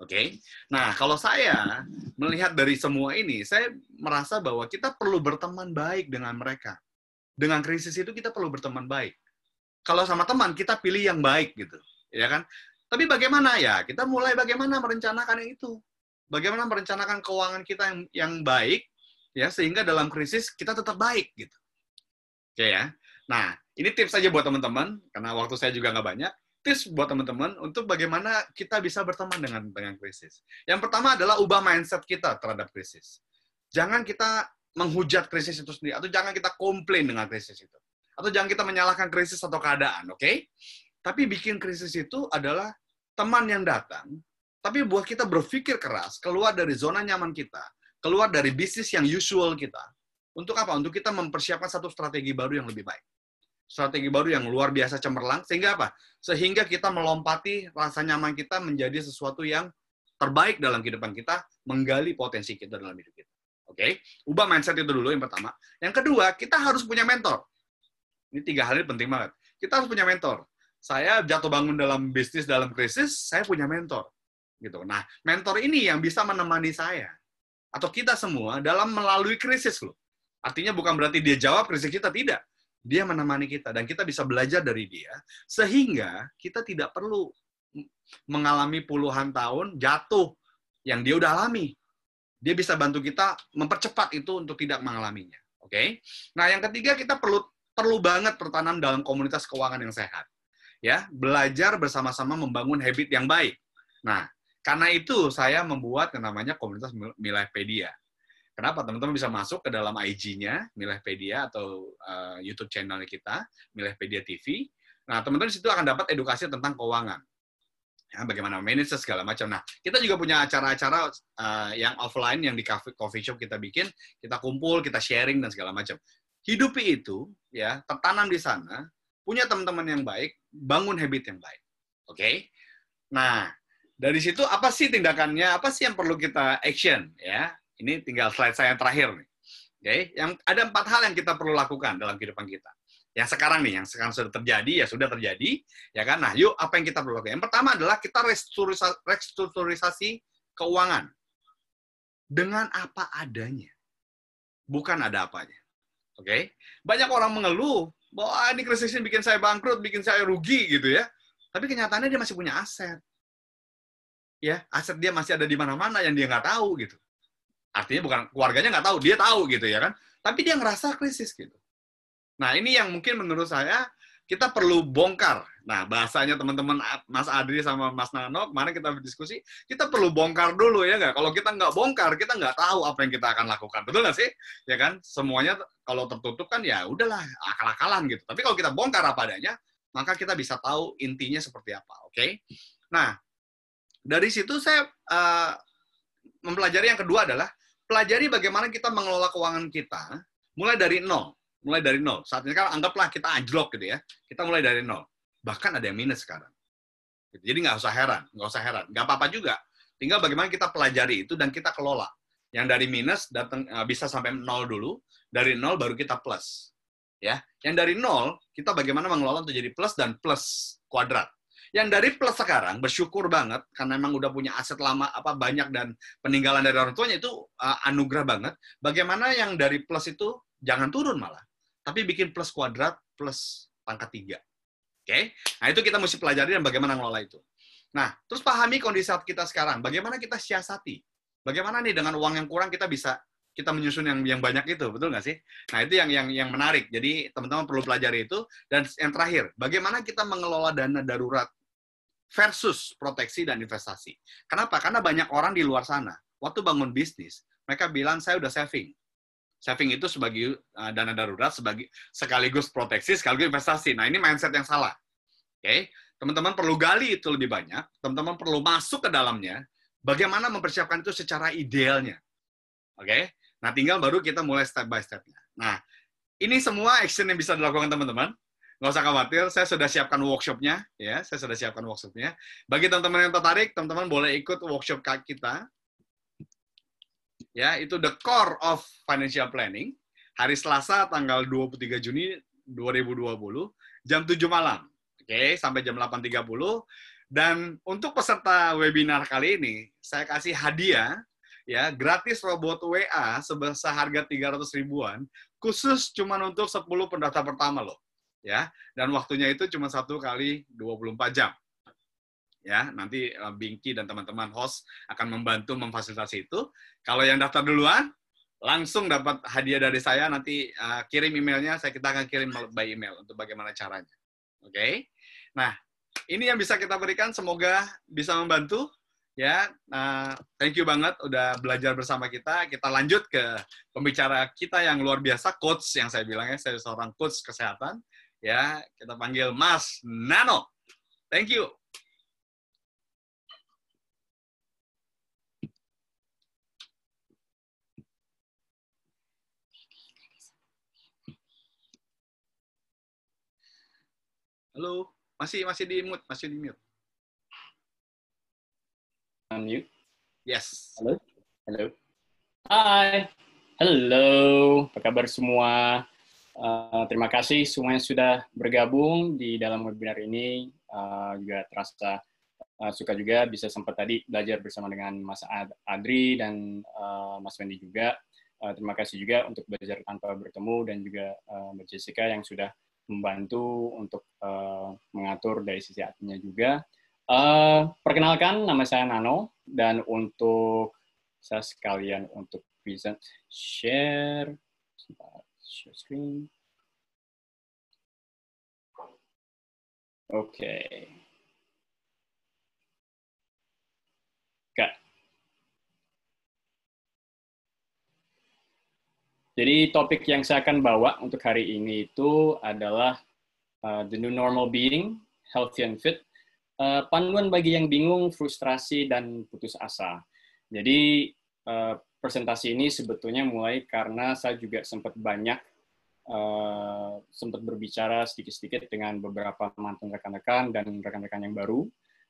Oke. Okay? Nah, kalau saya melihat dari semua ini, saya merasa bahwa kita perlu berteman baik dengan mereka. Dengan krisis itu kita perlu berteman baik. Kalau sama teman kita pilih yang baik gitu, ya kan? Tapi bagaimana ya? Kita mulai bagaimana merencanakan itu. Bagaimana merencanakan keuangan kita yang yang baik ya sehingga dalam krisis kita tetap baik gitu. Oke ya. Nah, ini tips saja buat teman-teman karena waktu saya juga nggak banyak. Tips buat teman-teman untuk bagaimana kita bisa berteman dengan dengan krisis. Yang pertama adalah ubah mindset kita terhadap krisis. Jangan kita menghujat krisis itu sendiri atau jangan kita komplain dengan krisis itu. Atau jangan kita menyalahkan krisis atau keadaan, oke? Okay? Tapi bikin krisis itu adalah teman yang datang, tapi buat kita berpikir keras, keluar dari zona nyaman kita, keluar dari bisnis yang usual kita. Untuk apa? Untuk kita mempersiapkan satu strategi baru yang lebih baik strategi baru yang luar biasa cemerlang sehingga apa? Sehingga kita melompati rasa nyaman kita menjadi sesuatu yang terbaik dalam kehidupan kita, menggali potensi kita dalam hidup kita. Oke, okay? ubah mindset itu dulu yang pertama. Yang kedua, kita harus punya mentor. Ini tiga hal ini penting banget. Kita harus punya mentor. Saya jatuh bangun dalam bisnis dalam krisis, saya punya mentor. Gitu. Nah, mentor ini yang bisa menemani saya atau kita semua dalam melalui krisis loh. Artinya bukan berarti dia jawab krisis kita tidak dia menemani kita dan kita bisa belajar dari dia sehingga kita tidak perlu mengalami puluhan tahun jatuh yang dia udah alami. Dia bisa bantu kita mempercepat itu untuk tidak mengalaminya. Oke. Okay? Nah, yang ketiga kita perlu perlu banget bertanam dalam komunitas keuangan yang sehat. Ya, belajar bersama-sama membangun habit yang baik. Nah, karena itu saya membuat yang namanya komunitas Milahpedia. Kenapa? Teman-teman bisa masuk ke dalam IG-nya, Milehpedia atau uh, YouTube channelnya kita, Milehpedia TV. Nah, teman-teman di situ akan dapat edukasi tentang keuangan. Ya, bagaimana manage segala macam. Nah, kita juga punya acara-acara uh, yang offline yang di coffee, coffee shop kita bikin, kita kumpul, kita sharing dan segala macam. Hidupi itu, ya, tertanam di sana, punya teman-teman yang baik, bangun habit yang baik. Oke? Okay? Nah, dari situ apa sih tindakannya? Apa sih yang perlu kita action, ya? Ini tinggal slide saya yang terakhir nih. Oke, okay? yang ada empat hal yang kita perlu lakukan dalam kehidupan kita. Yang sekarang nih, yang sekarang sudah terjadi, ya sudah terjadi, ya kan? Nah, yuk apa yang kita perlu lakukan? Yang pertama adalah kita restrukturisasi, restrukturisasi keuangan dengan apa adanya, bukan ada apanya. Oke, okay? banyak orang mengeluh bahwa ah, ini krisis ini bikin saya bangkrut, bikin saya rugi gitu ya. Tapi kenyataannya dia masih punya aset. Ya, aset dia masih ada di mana-mana yang dia nggak tahu gitu. Artinya bukan keluarganya nggak tahu, dia tahu gitu ya kan. Tapi dia ngerasa krisis gitu. Nah ini yang mungkin menurut saya kita perlu bongkar. Nah bahasanya teman-teman Mas Adri sama Mas Nano kemarin kita berdiskusi, kita perlu bongkar dulu ya nggak? Kalau kita nggak bongkar, kita nggak tahu apa yang kita akan lakukan. Betul nggak sih? Ya kan? Semuanya kalau tertutup kan ya udahlah akal-akalan gitu. Tapi kalau kita bongkar apa adanya, maka kita bisa tahu intinya seperti apa. Oke? Okay? Nah dari situ saya uh, mempelajari yang kedua adalah pelajari bagaimana kita mengelola keuangan kita mulai dari nol. Mulai dari nol. Saat ini kan anggaplah kita anjlok gitu ya. Kita mulai dari nol. Bahkan ada yang minus sekarang. Jadi nggak usah heran, nggak usah heran. Nggak apa-apa juga. Tinggal bagaimana kita pelajari itu dan kita kelola. Yang dari minus datang eh, bisa sampai nol dulu, dari nol baru kita plus. Ya, yang dari nol kita bagaimana mengelola untuk jadi plus dan plus kuadrat. Yang dari plus sekarang bersyukur banget karena memang udah punya aset lama apa banyak dan peninggalan dari orang tuanya itu uh, anugerah banget. Bagaimana yang dari plus itu jangan turun malah, tapi bikin plus kuadrat plus pangkat tiga. Oke, okay? nah itu kita mesti pelajari dan bagaimana ngelola itu. Nah, terus pahami kondisi saat kita sekarang. Bagaimana kita siasati? Bagaimana nih dengan uang yang kurang kita bisa kita menyusun yang yang banyak itu, betul nggak sih? Nah itu yang yang yang menarik. Jadi teman-teman perlu pelajari itu. Dan yang terakhir, bagaimana kita mengelola dana darurat versus proteksi dan investasi. Kenapa? Karena banyak orang di luar sana, waktu bangun bisnis, mereka bilang saya udah saving. Saving itu sebagai uh, dana darurat, sebagai sekaligus proteksi, sekaligus investasi. Nah ini mindset yang salah. Oke, okay? teman-teman perlu gali itu lebih banyak. Teman-teman perlu masuk ke dalamnya. Bagaimana mempersiapkan itu secara idealnya. Oke, okay? nah tinggal baru kita mulai step by stepnya. Nah, ini semua action yang bisa dilakukan teman-teman nggak usah khawatir, saya sudah siapkan workshopnya, ya, saya sudah siapkan workshopnya. Bagi teman-teman yang tertarik, teman-teman boleh ikut workshop kita. Ya, itu the core of financial planning. Hari Selasa tanggal 23 Juni 2020 jam 7 malam. Oke, sampai jam 8.30 dan untuk peserta webinar kali ini saya kasih hadiah ya gratis robot WA sebesar harga 300 ribuan khusus cuma untuk 10 pendaftar pertama loh ya. Dan waktunya itu cuma satu kali 24 jam. Ya nanti uh, Binky dan teman-teman host akan membantu memfasilitasi itu. Kalau yang daftar duluan langsung dapat hadiah dari saya. Nanti uh, kirim emailnya saya kita akan kirim by email untuk bagaimana caranya. Oke? Okay? nah ini yang bisa kita berikan. Semoga bisa membantu ya. Nah, thank you banget udah belajar bersama kita. Kita lanjut ke pembicara kita yang luar biasa coach yang saya bilang ya. Saya seorang coach kesehatan ya kita panggil Mas Nano thank you Halo, masih masih di mute, masih di mute. Unmute. Yes. Halo. Halo. Hai. Halo. Apa kabar semua? Uh, terima kasih semua yang sudah bergabung di dalam webinar ini. Uh, juga terasa uh, suka juga bisa sempat tadi belajar bersama dengan Mas Adri dan uh, Mas Wendy juga. Uh, terima kasih juga untuk belajar tanpa bertemu dan juga uh, Mbak Jessica yang sudah membantu untuk uh, mengatur dari sisi adminnya juga. Uh, perkenalkan, nama saya Nano, dan untuk saya sekalian untuk present share, share screen. Okay. Kak. Jadi topik yang saya akan bawa untuk hari ini itu adalah uh, the new normal being, healthy and fit, uh, panduan bagi yang bingung, frustrasi dan putus asa. Jadi uh, presentasi ini sebetulnya mulai karena saya juga sempat banyak uh, sempat berbicara sedikit-sedikit dengan beberapa mantan rekan-rekan dan rekan-rekan yang baru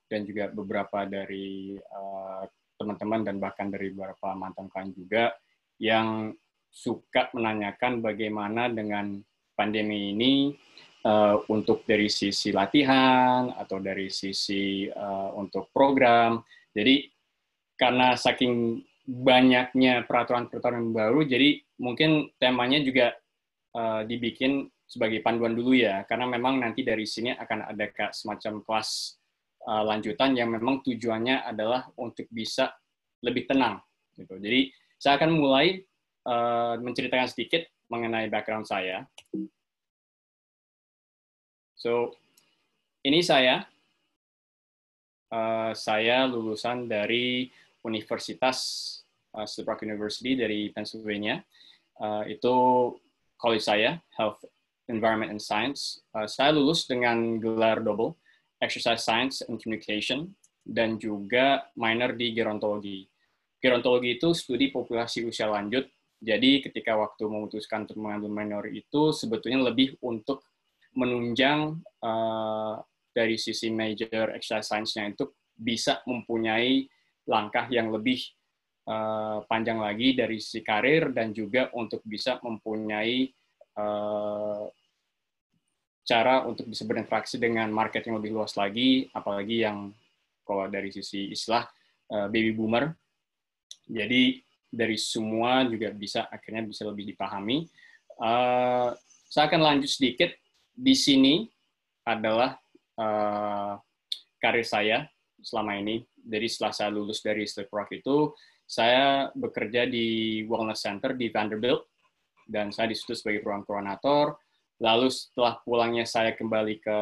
dan juga beberapa dari teman-teman uh, dan bahkan dari beberapa mantan klien juga yang suka menanyakan bagaimana dengan pandemi ini uh, untuk dari sisi latihan atau dari sisi uh, untuk program. Jadi karena saking banyaknya peraturan-peraturan baru, jadi mungkin temanya juga uh, dibikin sebagai panduan dulu ya, karena memang nanti dari sini akan ada semacam kelas uh, lanjutan yang memang tujuannya adalah untuk bisa lebih tenang. Gitu. Jadi saya akan mulai uh, menceritakan sedikit mengenai background saya. So, ini saya. Uh, saya lulusan dari Universitas uh, Rock University dari Pennsylvania. Uh, itu college saya, Health, Environment, and Science. Uh, saya lulus dengan gelar double, Exercise Science and Communication, dan juga minor di gerontologi. Gerontologi itu studi populasi usia lanjut jadi ketika waktu memutuskan untuk mengambil minor itu sebetulnya lebih untuk menunjang uh, dari sisi major exercise science-nya itu bisa mempunyai langkah yang lebih uh, panjang lagi dari sisi karir dan juga untuk bisa mempunyai uh, cara untuk bisa berinteraksi dengan market yang lebih luas lagi, apalagi yang kalau dari sisi istilah uh, baby boomer. Jadi dari semua juga bisa akhirnya bisa lebih dipahami. Saya akan lanjut sedikit. Di sini adalah uh, karir saya selama ini. Jadi setelah saya lulus dari Sleep Rock itu, saya bekerja di Wellness Center di Vanderbilt, dan saya di situ sebagai program koordinator. Lalu setelah pulangnya saya kembali ke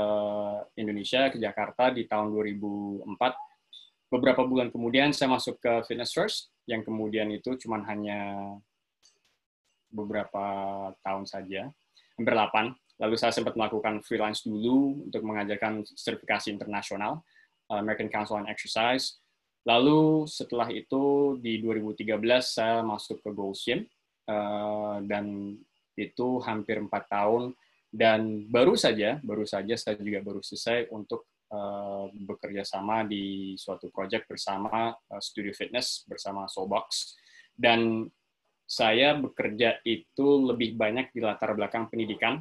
Indonesia, ke Jakarta di tahun 2004, beberapa bulan kemudian saya masuk ke Fitness First, yang kemudian itu cuma hanya beberapa tahun saja, hampir 8. Lalu saya sempat melakukan freelance dulu untuk mengajarkan sertifikasi internasional, American Council on Exercise. Lalu setelah itu di 2013 saya masuk ke Goals Gym, uh, dan itu hampir empat tahun dan baru saja baru saja saya juga baru selesai untuk uh, bekerja sama di suatu project bersama uh, Studio Fitness bersama Soulbox Dan saya bekerja itu lebih banyak di latar belakang pendidikan.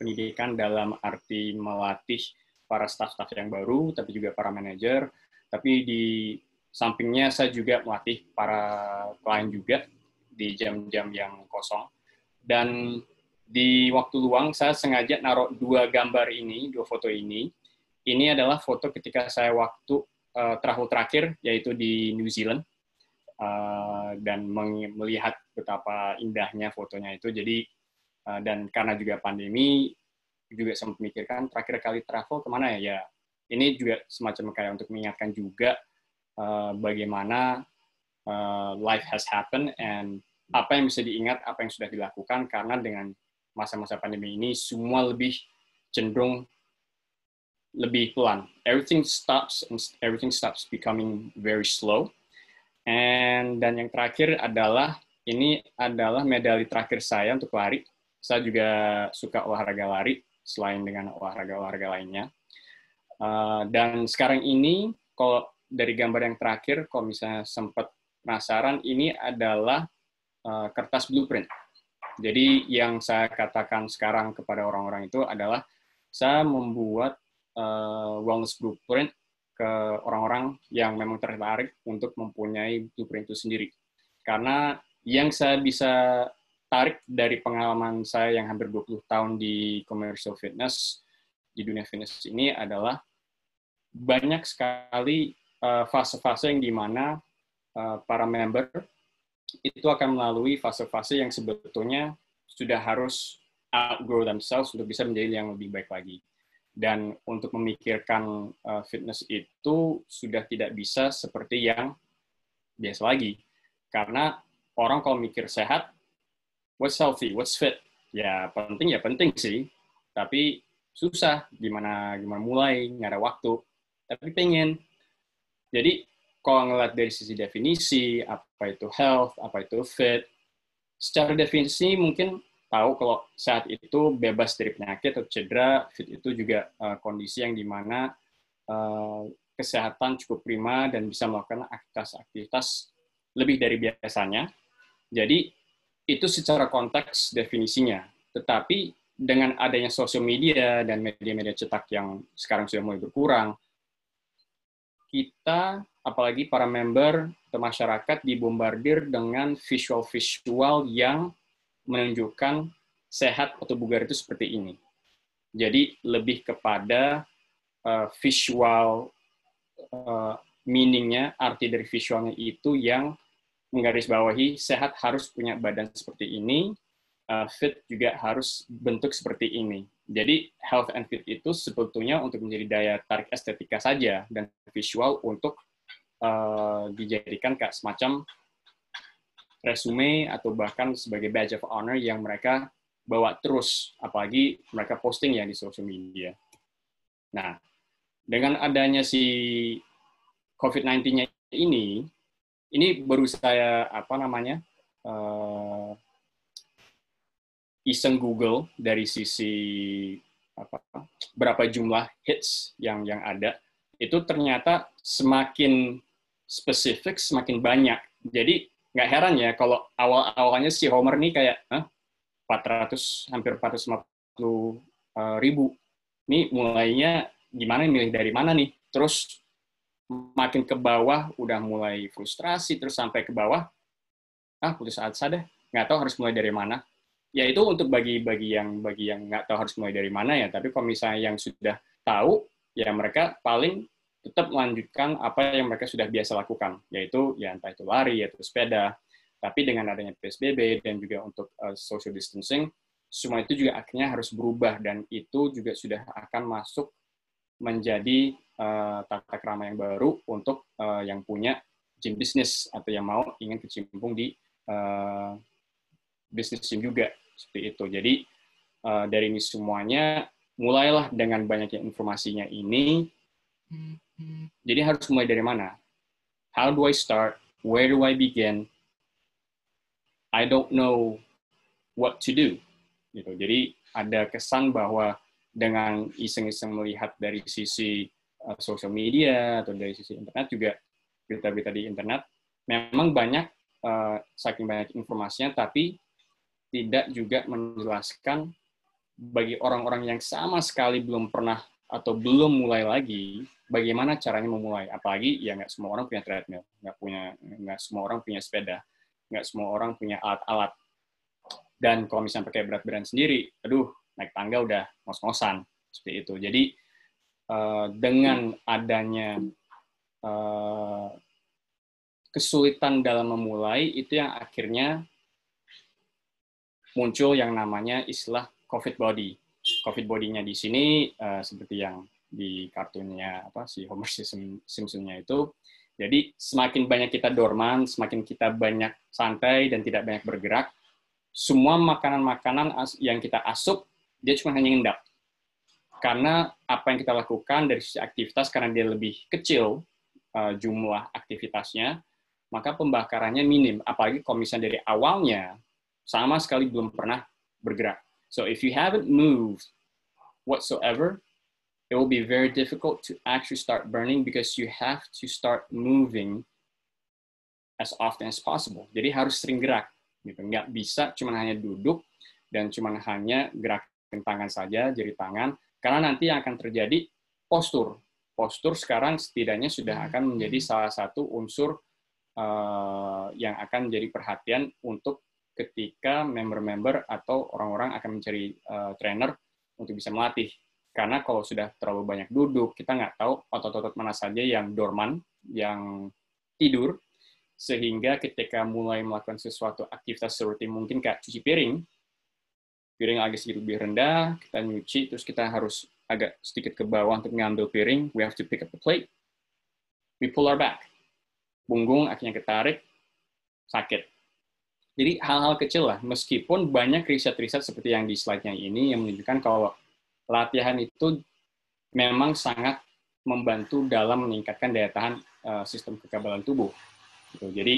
Pendidikan dalam arti melatih para staff-staff yang baru, tapi juga para manajer. Tapi di sampingnya saya juga melatih para klien juga di jam-jam yang kosong. Dan di waktu luang saya sengaja naruh dua gambar ini, dua foto ini. Ini adalah foto ketika saya waktu uh, terakhir yaitu di New Zealand uh, dan melihat betapa indahnya fotonya itu. Jadi uh, dan karena juga pandemi juga sempat memikirkan terakhir kali travel ke mana ya? Ya ini juga semacam kayak untuk mengingatkan juga uh, bagaimana uh, life has happened and apa yang bisa diingat, apa yang sudah dilakukan karena dengan masa-masa pandemi ini semua lebih cenderung lebih pelan. Everything stops and everything stops becoming very slow. And dan yang terakhir adalah ini adalah medali terakhir saya untuk lari. Saya juga suka olahraga lari selain dengan olahraga-olahraga lainnya. Uh, dan sekarang ini kalau dari gambar yang terakhir, kalau misalnya sempat penasaran, ini adalah uh, kertas blueprint. Jadi yang saya katakan sekarang kepada orang-orang itu adalah saya membuat uh, wellness blueprint ke orang-orang yang memang tertarik untuk mempunyai blueprint itu sendiri. Karena yang saya bisa tarik dari pengalaman saya yang hampir 20 tahun di commercial fitness, di dunia fitness ini adalah banyak sekali eh, fase-fase yang di mana uh, para member itu akan melalui fase-fase yang sebetulnya sudah harus outgrow themselves untuk bisa menjadi yang lebih baik lagi. Dan untuk memikirkan uh, fitness itu sudah tidak bisa seperti yang biasa lagi. Karena orang kalau mikir sehat what's healthy? What's fit? Ya penting ya penting sih. Tapi susah. Gimana gimana mulai? Nggak ada waktu. Tapi pengen. Jadi kalau ngeliat dari sisi definisi apa itu health apa itu fit secara definisi mungkin tahu kalau saat itu bebas dari penyakit atau cedera, fit itu juga uh, kondisi yang di mana uh, kesehatan cukup prima dan bisa melakukan aktivitas-aktivitas lebih dari biasanya. Jadi itu secara konteks definisinya. Tetapi dengan adanya sosial media dan media-media cetak yang sekarang sudah mulai berkurang, kita apalagi para member atau masyarakat dibombardir dengan visual-visual yang menunjukkan sehat atau bugar itu seperti ini. Jadi lebih kepada uh, visual uh, meaningnya, arti dari visualnya itu yang menggarisbawahi sehat harus punya badan seperti ini, uh, fit juga harus bentuk seperti ini. Jadi health and fit itu sebetulnya untuk menjadi daya tarik estetika saja dan visual untuk uh, dijadikan kayak semacam resume atau bahkan sebagai badge of honor yang mereka bawa terus, apalagi mereka posting ya di social media. Nah, dengan adanya si COVID-19-nya ini, ini baru saya apa namanya uh, iseng Google dari sisi apa berapa jumlah hits yang yang ada itu ternyata semakin spesifik semakin banyak. Jadi nggak heran ya kalau awal-awalnya si Homer nih kayak Hah, 400 hampir 450 uh, ribu. Ini mulainya gimana milih dari mana nih? Terus makin ke bawah udah mulai frustrasi terus sampai ke bawah ah putus asa deh nggak tahu harus mulai dari mana ya itu untuk bagi-bagi yang bagi yang nggak tahu harus mulai dari mana ya tapi kalau misalnya yang sudah tahu ya mereka paling tetap melanjutkan apa yang mereka sudah biasa lakukan, yaitu ya entah itu lari atau sepeda. Tapi dengan adanya PSBB dan juga untuk uh, social distancing, semua itu juga akhirnya harus berubah dan itu juga sudah akan masuk menjadi uh, tata krama yang baru untuk uh, yang punya gym bisnis atau yang mau ingin kecimpung di uh, bisnis gym juga seperti itu. Jadi uh, dari ini semuanya mulailah dengan banyaknya informasinya ini jadi harus mulai dari mana? How do I start? Where do I begin? I don't know what to do. Gitu. Jadi ada kesan bahwa dengan iseng-iseng melihat dari sisi uh, social media atau dari sisi internet juga berita-berita di internet memang banyak uh, saking banyak informasinya, tapi tidak juga menjelaskan bagi orang-orang yang sama sekali belum pernah atau belum mulai lagi, bagaimana caranya memulai. Apalagi ya nggak semua orang punya treadmill, nggak punya nggak semua orang punya sepeda, nggak semua orang punya alat-alat. Dan kalau misalnya pakai berat badan sendiri, aduh naik tangga udah ngos-ngosan seperti itu. Jadi uh, dengan adanya uh, kesulitan dalam memulai itu yang akhirnya muncul yang namanya istilah COVID body. COVID body-nya di sini uh, seperti yang di kartunnya apa si Homer Simpson-nya itu. Jadi semakin banyak kita dorman, semakin kita banyak santai dan tidak banyak bergerak, semua makanan-makanan yang kita asup dia cuma hanya ngendap. Karena apa yang kita lakukan dari sisi aktivitas karena dia lebih kecil uh, jumlah aktivitasnya, maka pembakarannya minim. Apalagi kalau dari awalnya sama sekali belum pernah bergerak. So if you haven't moved whatsoever, it will be very difficult to actually start burning because you have to start moving as often as possible. Jadi harus sering gerak, gitu. Nggak bisa cuma hanya duduk dan cuma hanya gerakin tangan saja, jari tangan, karena nanti yang akan terjadi postur. Postur sekarang setidaknya sudah akan menjadi salah satu unsur uh, yang akan menjadi perhatian untuk ketika member-member atau orang-orang akan mencari uh, trainer untuk bisa melatih. Karena kalau sudah terlalu banyak duduk, kita nggak tahu otot-otot mana saja yang dorman, yang tidur, sehingga ketika mulai melakukan sesuatu aktivitas seperti mungkin kayak cuci piring, piring agak sedikit lebih rendah, kita nyuci, terus kita harus agak sedikit ke bawah untuk mengambil piring, we have to pick up the plate, we pull our back. Punggung akhirnya ketarik, sakit jadi hal-hal kecil lah, meskipun banyak riset-riset seperti yang di slide-nya ini yang menunjukkan kalau latihan itu memang sangat membantu dalam meningkatkan daya tahan uh, sistem kekebalan tubuh. Gitu. Jadi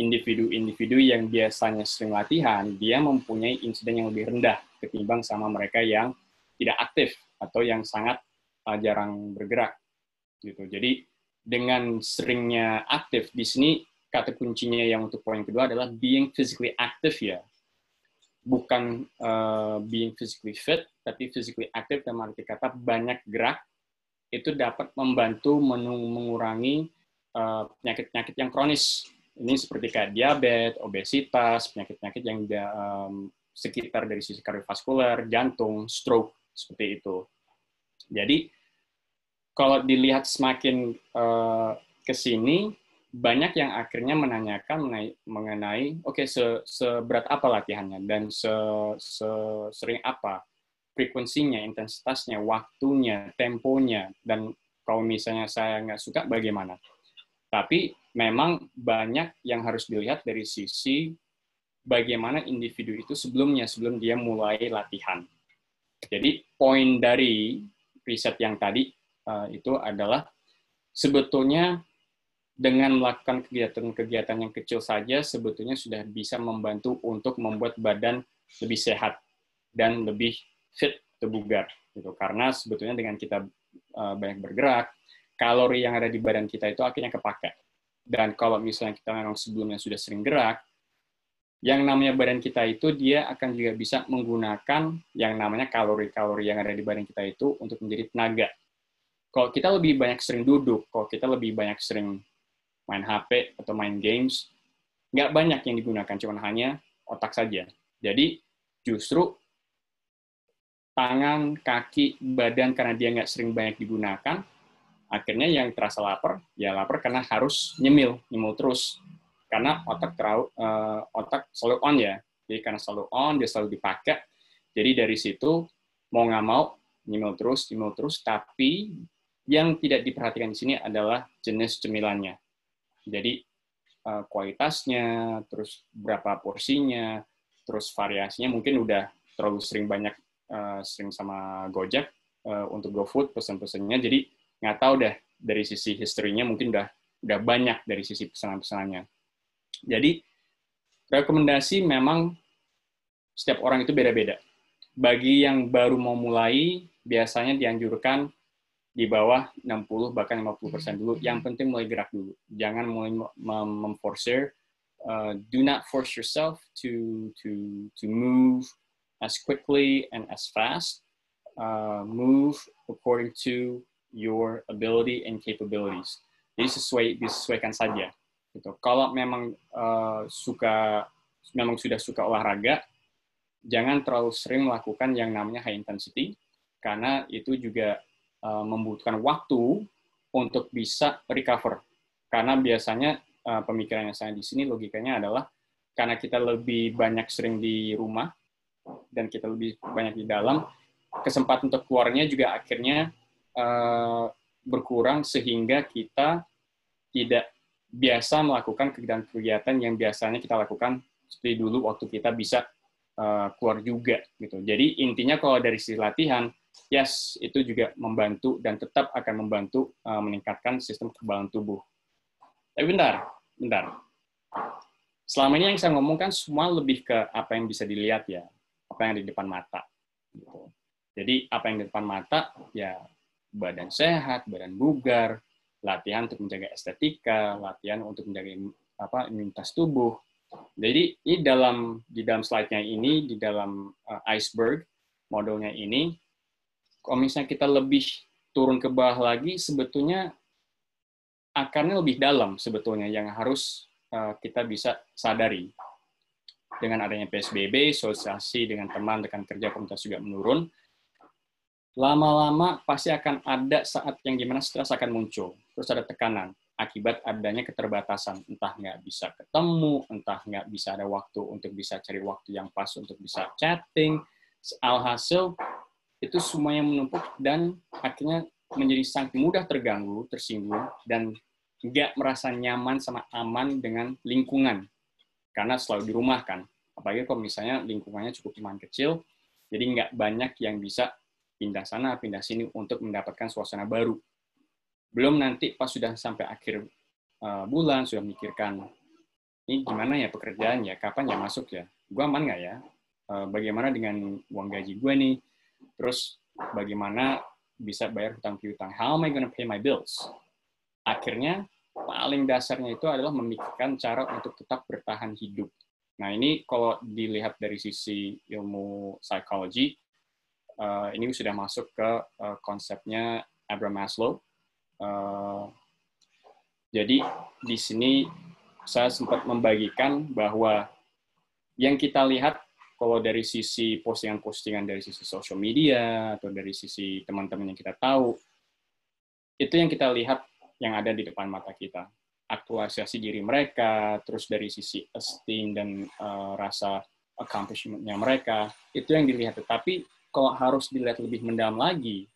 individu-individu yang biasanya sering latihan, dia mempunyai insiden yang lebih rendah ketimbang sama mereka yang tidak aktif atau yang sangat uh, jarang bergerak. Gitu. Jadi dengan seringnya aktif di sini kata kuncinya yang untuk poin kedua adalah being physically active ya. Bukan uh, being physically fit, tapi physically active dalam arti kata banyak gerak itu dapat membantu mengurangi eh, penyakit-penyakit uh, yang kronis. Ini seperti kayak diabetes, obesitas, penyakit-penyakit yang um, sekitar dari sisi kardiovaskular, jantung, stroke, seperti itu. Jadi, kalau dilihat semakin uh, ke sini, banyak yang akhirnya menanyakan mengenai, mengenai oke okay, se, seberat apa latihannya dan se, se sering apa frekuensinya, intensitasnya, waktunya, temponya dan kalau misalnya saya nggak suka bagaimana. Tapi memang banyak yang harus dilihat dari sisi bagaimana individu itu sebelumnya sebelum dia mulai latihan. Jadi poin dari riset yang tadi uh, itu adalah sebetulnya dengan melakukan kegiatan-kegiatan yang kecil saja sebetulnya sudah bisa membantu untuk membuat badan lebih sehat dan lebih fit atau bugar gitu karena sebetulnya dengan kita uh, banyak bergerak kalori yang ada di badan kita itu akhirnya kepake dan kalau misalnya kita memang sebelumnya sudah sering gerak yang namanya badan kita itu dia akan juga bisa menggunakan yang namanya kalori-kalori yang ada di badan kita itu untuk menjadi tenaga kalau kita lebih banyak sering duduk kalau kita lebih banyak sering main HP atau main games, nggak banyak yang digunakan, cuma hanya otak saja. Jadi justru tangan, kaki, badan karena dia nggak sering banyak digunakan, akhirnya yang terasa lapar, ya lapar karena harus nyemil, nyemil terus. Karena otak terau, uh, otak selalu on ya, jadi karena selalu on, dia selalu dipakai. Jadi dari situ mau nggak mau nyemil terus, nyemil terus, tapi yang tidak diperhatikan di sini adalah jenis cemilannya. Jadi uh, kualitasnya, terus berapa porsinya, terus variasinya mungkin udah terlalu sering banyak uh, sering sama Gojek uh, untuk GoFood pesan-pesannya. Jadi nggak tahu deh dari sisi historinya mungkin udah udah banyak dari sisi pesanan-pesanannya. Jadi rekomendasi memang setiap orang itu beda-beda. Bagi yang baru mau mulai, biasanya dianjurkan di bawah 60 bahkan 50 persen dulu. Yang penting mulai gerak dulu. Jangan mulai memforcer uh, do not force yourself to to to move as quickly and as fast. Uh, move according to your ability and capabilities. Jadi sesuai disesuaikan saja. Gitu. Kalau memang uh, suka memang sudah suka olahraga, jangan terlalu sering melakukan yang namanya high intensity karena itu juga uh, membutuhkan waktu untuk bisa recover. Karena biasanya uh, pemikiran yang saya di sini logikanya adalah karena kita lebih banyak sering di rumah dan kita lebih banyak di dalam, kesempatan untuk keluarnya juga akhirnya uh, berkurang sehingga kita tidak biasa melakukan kegiatan-kegiatan yang biasanya kita lakukan seperti dulu waktu kita bisa uh, keluar juga gitu. Jadi intinya kalau dari sisi latihan, yes itu juga membantu dan tetap akan membantu uh, meningkatkan sistem kekebalan tubuh. Tapi bentar, bentar. Selama ini yang saya ngomongkan semua lebih ke apa yang bisa dilihat ya, apa yang di depan mata. Gitu. Jadi apa yang di depan mata ya badan sehat, badan bugar, latihan untuk menjaga estetika, latihan untuk menjaga apa imunitas tubuh. Jadi ini dalam di dalam slide-nya ini di dalam uh, iceberg modelnya ini kalau misalnya kita lebih turun ke bawah lagi sebetulnya akarnya lebih dalam sebetulnya yang harus uh, kita bisa sadari. Dengan adanya PSBB, sosialisasi dengan teman, rekan kerja, komunitas juga menurun, lama-lama pasti akan ada saat yang gimana stres akan muncul. Terus ada tekanan akibat adanya keterbatasan. Entah nggak bisa ketemu, entah nggak bisa ada waktu untuk bisa cari waktu yang pas untuk bisa chatting. Alhasil, itu semua yang menumpuk dan akhirnya menjadi sangat mudah terganggu, tersinggung, dan nggak merasa nyaman sama aman dengan lingkungan. Karena selalu di rumah kan. Apalagi kalau misalnya lingkungannya cukup cuman kecil, jadi nggak banyak yang bisa pindah sana, pindah sini untuk mendapatkan suasana baru. Belum nanti pas sudah sampai akhir uh, bulan, sudah mikirkan, ini gimana ya pekerjaan ya, kapan ya masuk ya, gue aman nggak ya, uh, bagaimana dengan uang gaji gue nih, terus bagaimana bisa bayar hutang piutang, how am I gonna pay my bills? Akhirnya, paling dasarnya itu adalah memikirkan cara untuk tetap bertahan hidup. Nah ini kalau dilihat dari sisi ilmu psikologi, uh, ini sudah masuk ke uh, konsepnya Abraham Maslow. Uh, jadi di sini saya sempat membagikan bahwa yang kita lihat kalau dari sisi postingan-postingan dari sisi social media atau dari sisi teman-teman yang kita tahu, itu yang kita lihat yang ada di depan mata kita. Aktualisasi diri mereka, terus dari sisi esteem dan uh, rasa accomplishment-nya mereka, itu yang dilihat. Tetapi kalau harus dilihat lebih mendalam lagi,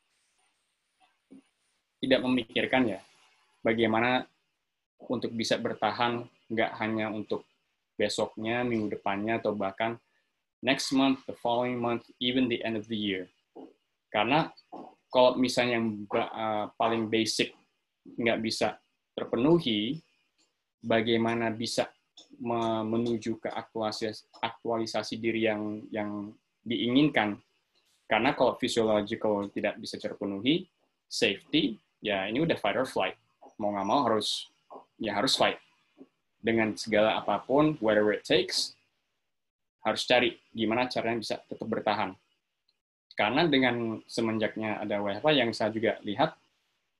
tidak memikirkan ya bagaimana untuk bisa bertahan nggak hanya untuk besoknya, minggu depannya, atau bahkan next month, the following month, even the end of the year. Karena kalau misalnya yang uh, paling basic nggak bisa terpenuhi, bagaimana bisa menuju ke aktualisasi, aktualisasi diri yang yang diinginkan karena kalau physiological tidak bisa terpenuhi, safety, ya ini udah fight or flight. Mau nggak mau harus, ya harus fight. Dengan segala apa pun, whatever it takes, harus cari gimana caranya bisa tetap bertahan. Karena dengan semenjaknya ada WFH yang saya juga lihat,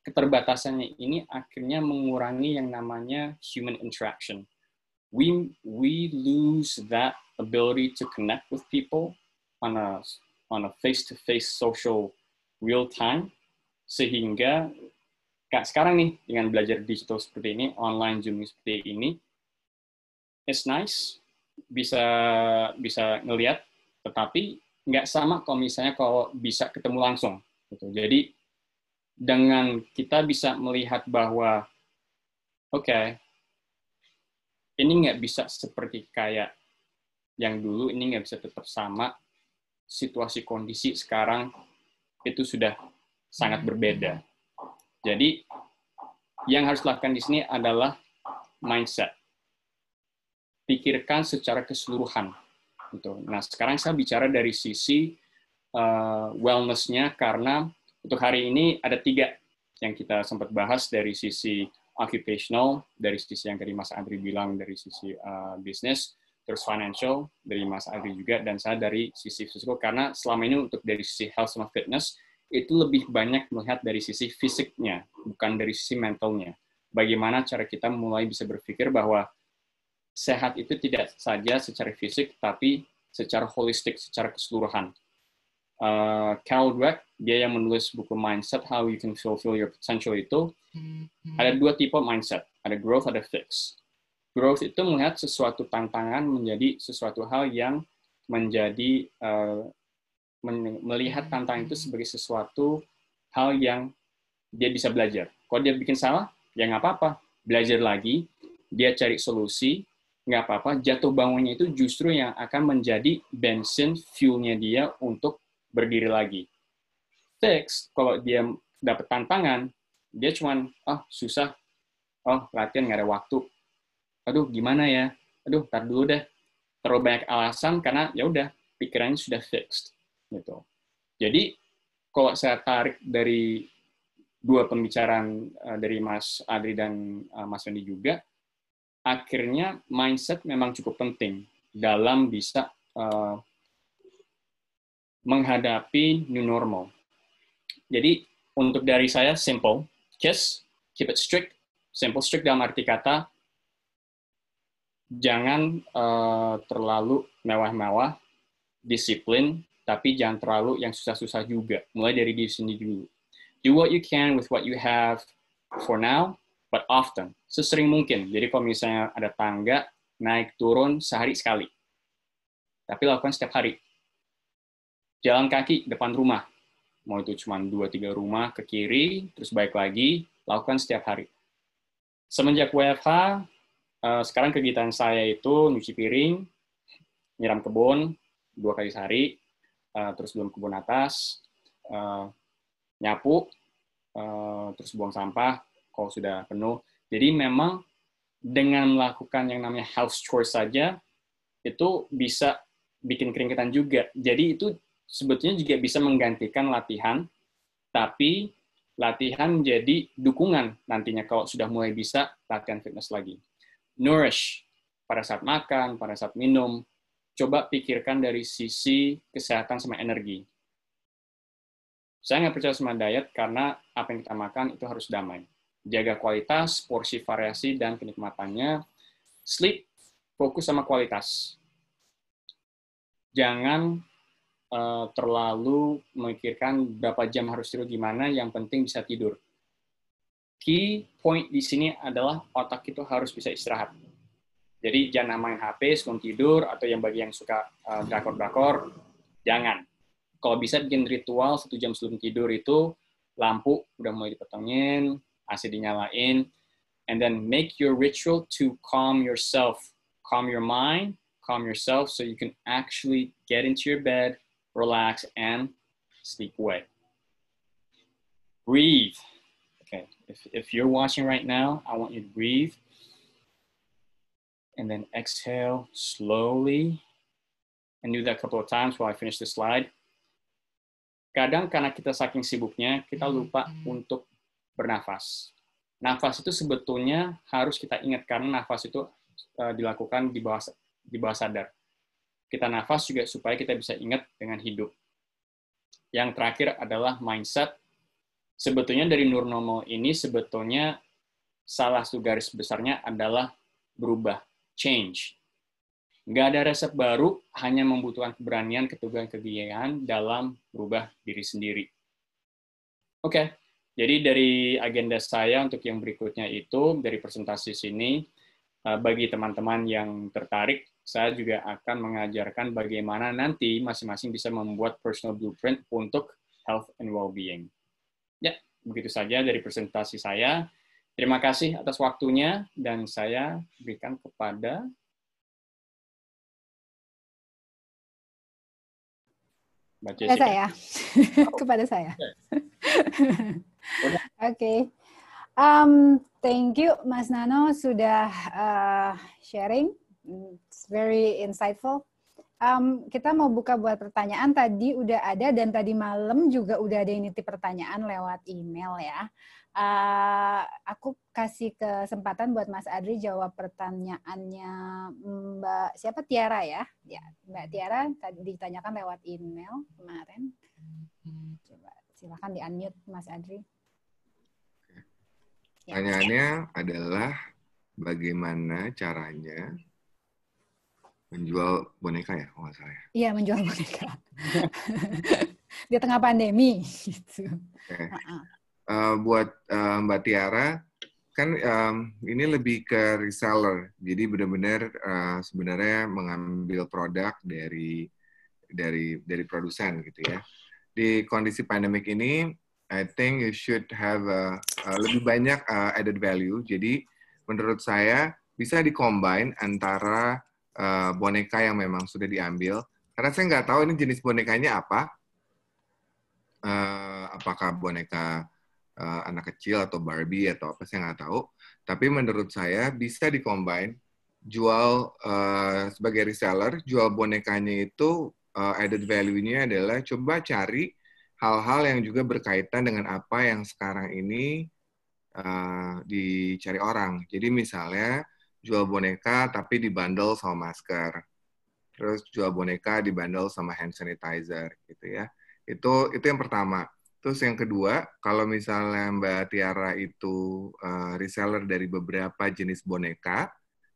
keterbatasannya ini akhirnya mengurangi yang namanya human interaction. We, we lose that ability to connect with people on a on a face-to-face social real time sehingga kayak sekarang nih dengan belajar digital seperti ini, online Zoom seperti ini, it's nice bisa bisa ngelihat, tetapi nggak sama kalau misalnya kalau bisa ketemu langsung. Gitu. Jadi dengan kita bisa melihat bahwa oke okay, ini nggak bisa seperti kayak yang dulu, ini nggak bisa tetap sama situasi kondisi sekarang itu sudah sangat berbeda. Jadi yang harus dilakukan di sini adalah mindset. Pikirkan secara keseluruhan. Gitu. Nah, sekarang saya bicara dari sisi uh, wellness-nya karena untuk hari ini ada tiga yang kita sempat bahas dari sisi occupational dari sisi yang tadi Mas Adri bilang dari sisi uh, bisnis, terus financial dari Mas Adri juga, dan saya dari sisi physical karena selama ini untuk dari sisi health sama fitness itu lebih banyak melihat dari sisi fisiknya, bukan dari sisi mentalnya. Bagaimana cara kita mulai bisa berpikir bahwa sehat itu tidak saja secara fisik, tapi secara holistik, secara keseluruhan. Uh, Carol Dweck, dia yang menulis buku Mindset, How You Can Fulfill Your Potential itu, mm-hmm. ada dua tipe mindset, ada growth, ada fix. Growth itu melihat sesuatu tantangan menjadi sesuatu hal yang menjadi uh, melihat tantangan itu sebagai sesuatu hal yang dia bisa belajar. Kalau dia bikin salah, ya nggak apa-apa. Belajar lagi, dia cari solusi, nggak apa-apa, jatuh bangunnya itu justru yang akan menjadi bensin fuelnya dia untuk berdiri lagi. Fix, kalau dia dapat tantangan, dia cuman, oh susah, oh latihan nggak ada waktu, aduh gimana ya, aduh tar dulu deh, terlalu banyak alasan karena ya udah pikirannya sudah fixed gitu. Jadi kalau saya tarik dari dua pembicaraan uh, dari Mas Adri dan uh, Mas Wendy juga, akhirnya mindset memang cukup penting dalam bisa uh, menghadapi new normal. Jadi untuk dari saya simple, just keep it strict, simple strict dalam arti kata jangan uh, terlalu mewah-mewah, disiplin, tapi jangan terlalu yang susah-susah juga. Mulai dari diri sendiri dulu. Do what you can with what you have for now, but often, sesering mungkin. Jadi kalau misalnya ada tangga, naik turun sehari sekali. Tapi lakukan setiap hari. Jalan kaki depan rumah. Mau itu cuma 2-3 rumah ke kiri, terus balik lagi, lakukan setiap hari. Semenjak WFH, eh, sekarang kegiatan saya itu nyuci piring, nyiram kebun, dua kali sehari, eh, terus belum kebun atas, eh, nyapu, terus buang sampah, kalau sudah penuh. Jadi memang dengan melakukan yang namanya house chores saja itu bisa bikin keringetan juga. Jadi itu sebetulnya juga bisa menggantikan latihan, tapi latihan menjadi dukungan nantinya kalau sudah mulai bisa latihan fitness lagi. Nourish pada saat makan, pada saat minum, coba pikirkan dari sisi kesehatan sama energi. Saya nggak percaya sama diet karena apa yang kita makan itu harus damai jaga kualitas, porsi variasi, dan kenikmatannya. Sleep, fokus sama kualitas. Jangan uh, terlalu memikirkan berapa jam harus tidur gimana, yang penting bisa tidur. Key point di sini adalah otak itu harus bisa istirahat. Jadi jangan main HP sebelum tidur, atau yang bagi yang suka uh, drakor-drakor, jangan. Kalau bisa bikin ritual satu jam sebelum tidur itu, lampu udah mulai dipetengin, AC dinyalain, and then make your ritual to calm yourself, calm your mind, calm yourself so you can actually get into your bed, relax, and sleep away. Breathe. If, if you're watching right now, I want you to breathe. And then exhale slowly. And do that a couple of times while I finish the slide. Kadang karena kita saking sibuknya, kita lupa untuk bernafas. Nafas itu sebetulnya harus kita ingat karena nafas itu uh, dilakukan di bawah di bawah sadar. Kita nafas juga supaya kita bisa ingat dengan hidup. Yang terakhir adalah mindset. Sebetulnya dari nur normal ini sebetulnya salah satu garis besarnya adalah berubah, change. Nggak ada resep baru, hanya membutuhkan keberanian, keteguhan, kegiatan dalam berubah diri sendiri. Oke, okay. Jadi dari agenda saya untuk yang berikutnya itu dari presentasi sini eh, bagi teman-teman yang tertarik saya juga akan mengajarkan bagaimana nanti masing-masing bisa membuat personal blueprint untuk health and well-being. Ya, begitu saja dari presentasi saya. Terima kasih atas waktunya dan saya berikan kepada Mbak Jessica. Saya, kepada saya. Oke. okay. Um, thank you, Mas Nano, sudah uh, sharing. It's very insightful. Um, kita mau buka buat pertanyaan. Tadi udah ada dan tadi malam juga udah ada yang nitip pertanyaan lewat email ya. Uh, aku kasih kesempatan buat Mas Adri jawab pertanyaannya Mbak siapa Tiara ya? Ya, Mbak Tiara tadi ditanyakan lewat email kemarin. Coba silakan di unmute Mas Adri. Ya, Pertanyaannya ya. adalah bagaimana caranya menjual boneka ya, kalau nggak salah ya? Iya, menjual boneka. Di tengah pandemi. Gitu. Okay. Uh -uh uh, buat uh, Mbak Tiara kan um, ini lebih ke reseller, jadi benar-benar uh, sebenarnya mengambil produk dari dari dari produsen gitu ya. Di kondisi pandemik ini, I think you should have a, a lebih banyak uh, added value. Jadi menurut saya bisa dikombine antara uh, boneka yang memang sudah diambil. Karena saya nggak tahu ini jenis bonekanya apa. Uh, apakah boneka uh, anak kecil atau Barbie atau apa saya nggak tahu. Tapi menurut saya bisa dikombine jual uh, sebagai reseller, jual bonekanya itu uh, added value-nya adalah coba cari hal-hal yang juga berkaitan dengan apa yang sekarang ini uh, dicari orang. Jadi misalnya jual boneka tapi dibundle sama masker. Terus jual boneka dibundle sama hand sanitizer gitu ya. Itu itu yang pertama. Terus yang kedua, kalau misalnya Mbak Tiara itu uh, reseller dari beberapa jenis boneka,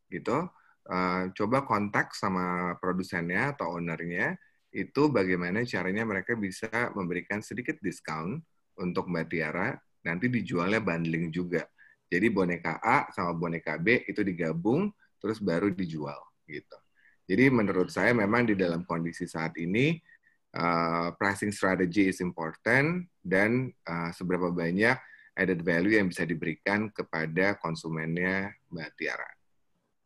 gitu, uh, coba kontak sama produsennya atau ownernya, itu bagaimana caranya mereka bisa memberikan sedikit diskon untuk Mbak Tiara, nanti dijualnya bundling juga. Jadi boneka A sama boneka B itu digabung, terus baru dijual, gitu. Jadi menurut saya memang di dalam kondisi saat ini, uh, pricing strategy is important dan uh, seberapa banyak added value yang bisa diberikan kepada konsumennya Mbak Tiara.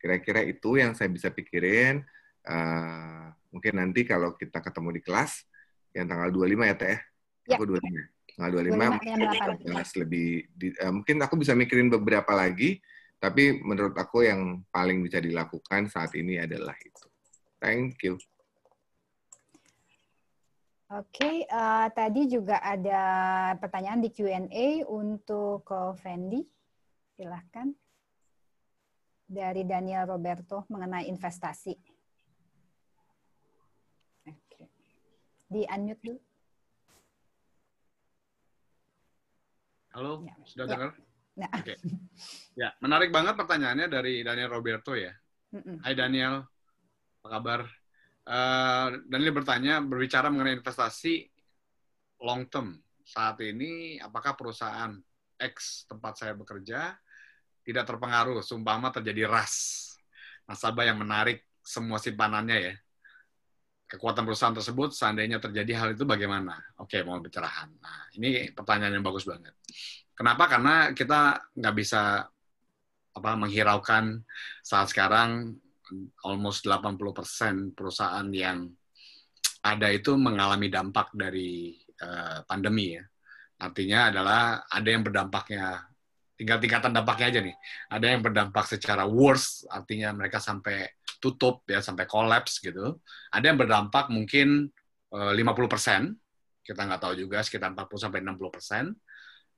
Kira-kira itu yang saya bisa pikirin. Uh, mungkin nanti kalau kita ketemu di kelas yang tanggal 25 ya Teh. Ya. Aku 25. Tanggal 25, 25 jelas lebih di, uh, mungkin aku bisa mikirin beberapa lagi, tapi menurut aku yang paling bisa dilakukan saat ini adalah itu. Thank you. Oke, okay, uh, eh, tadi juga ada pertanyaan di Q&A untuk Ko Fendi. Silahkan. Dari Daniel Roberto mengenai investasi. Oke. Okay. Di unmute dulu. Halo, ya. sudah ya. dengar? Ya. Oke. Okay. Ya, menarik banget pertanyaannya dari Daniel Roberto ya. Mm -mm. Hai Daniel, apa kabar? Uh, Daniel bertanya, berbicara mengenai investasi long term. Saat ini, apakah perusahaan X tempat saya bekerja tidak terpengaruh, sumpama terjadi ras nasabah yang menarik semua simpanannya ya. Kekuatan perusahaan tersebut, seandainya terjadi hal itu bagaimana? Oke, mau pencerahan. Nah, ini pertanyaan yang bagus banget. Kenapa? Karena kita nggak bisa apa menghiraukan saat sekarang almost 80% perusahaan yang ada itu mengalami dampak dari uh, pandemi ya. Artinya adalah ada yang berdampaknya tinggal tingkatan dampaknya aja nih. Ada yang berdampak secara worse, artinya mereka sampai tutup ya, sampai collapse gitu. Ada yang berdampak mungkin uh, 50%, kita nggak tahu juga sekitar 40 sampai 60 persen.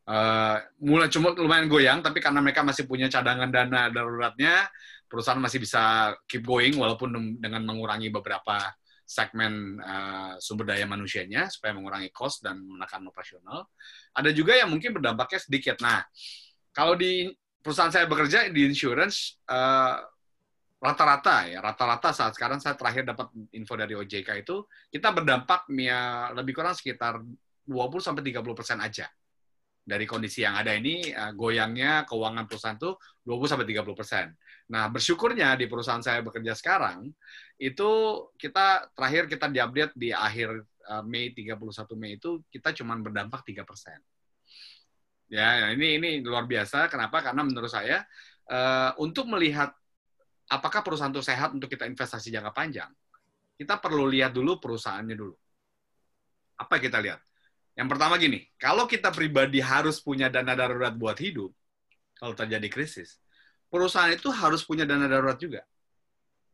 Uh, mulai cuma lumayan goyang, tapi karena mereka masih punya cadangan dana daruratnya, perusahaan masih bisa keep going walaupun dengan mengurangi beberapa segmen uh, sumber daya manusianya supaya mengurangi cost dan menekan operasional. Ada juga yang mungkin berdampaknya sedikit. Nah, kalau di perusahaan saya bekerja di insurance eh, rata-rata ya rata-rata saat sekarang saya terakhir dapat info dari OJK itu kita berdampak ya lebih kurang sekitar 20 sampai 30 persen aja dari kondisi yang ada ini uh, goyangnya keuangan perusahaan itu 20 sampai 30 persen. Nah bersyukurnya di perusahaan saya bekerja sekarang itu kita terakhir kita diupdate di akhir uh, Mei 31 Mei itu kita cuma berdampak 3 persen. Ya ini ini luar biasa. Kenapa? Karena menurut saya uh, untuk melihat apakah perusahaan itu sehat untuk kita investasi jangka panjang, kita perlu lihat dulu perusahaannya dulu. Apa yang kita lihat? Yang pertama gini, kalau kita pribadi harus punya dana darurat buat hidup, kalau terjadi krisis, perusahaan itu harus punya dana darurat juga.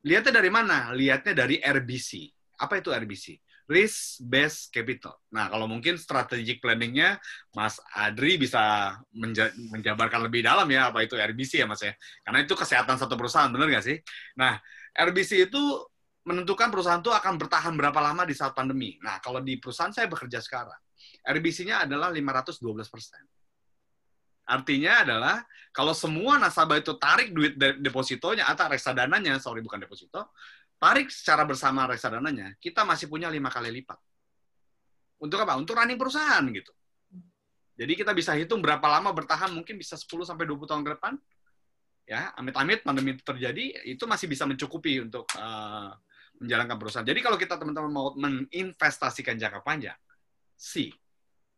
Lihatnya dari mana? Lihatnya dari RBC. Apa itu RBC? Risk based capital. Nah, kalau mungkin strategic planningnya Mas Adri bisa menja menjabarkan lebih dalam ya apa itu RBC ya Mas ya. Karena itu kesehatan satu perusahaan, benar nggak sih? Nah, RBC itu menentukan perusahaan itu akan bertahan berapa lama di saat pandemi. Nah, kalau di perusahaan saya bekerja sekarang, RBC-nya adalah 512 persen. Artinya adalah kalau semua nasabah itu tarik duit depositonya atau reksadananya, sorry bukan deposito, tarik secara bersama reksadananya, kita masih punya lima kali lipat. Untuk apa? Untuk running perusahaan gitu. Jadi kita bisa hitung berapa lama bertahan, mungkin bisa 10 sampai 20 tahun ke depan. Ya, amit-amit pandemi itu terjadi, itu masih bisa mencukupi untuk uh, menjalankan perusahaan. Jadi kalau kita teman-teman mau menginvestasikan jangka panjang, sih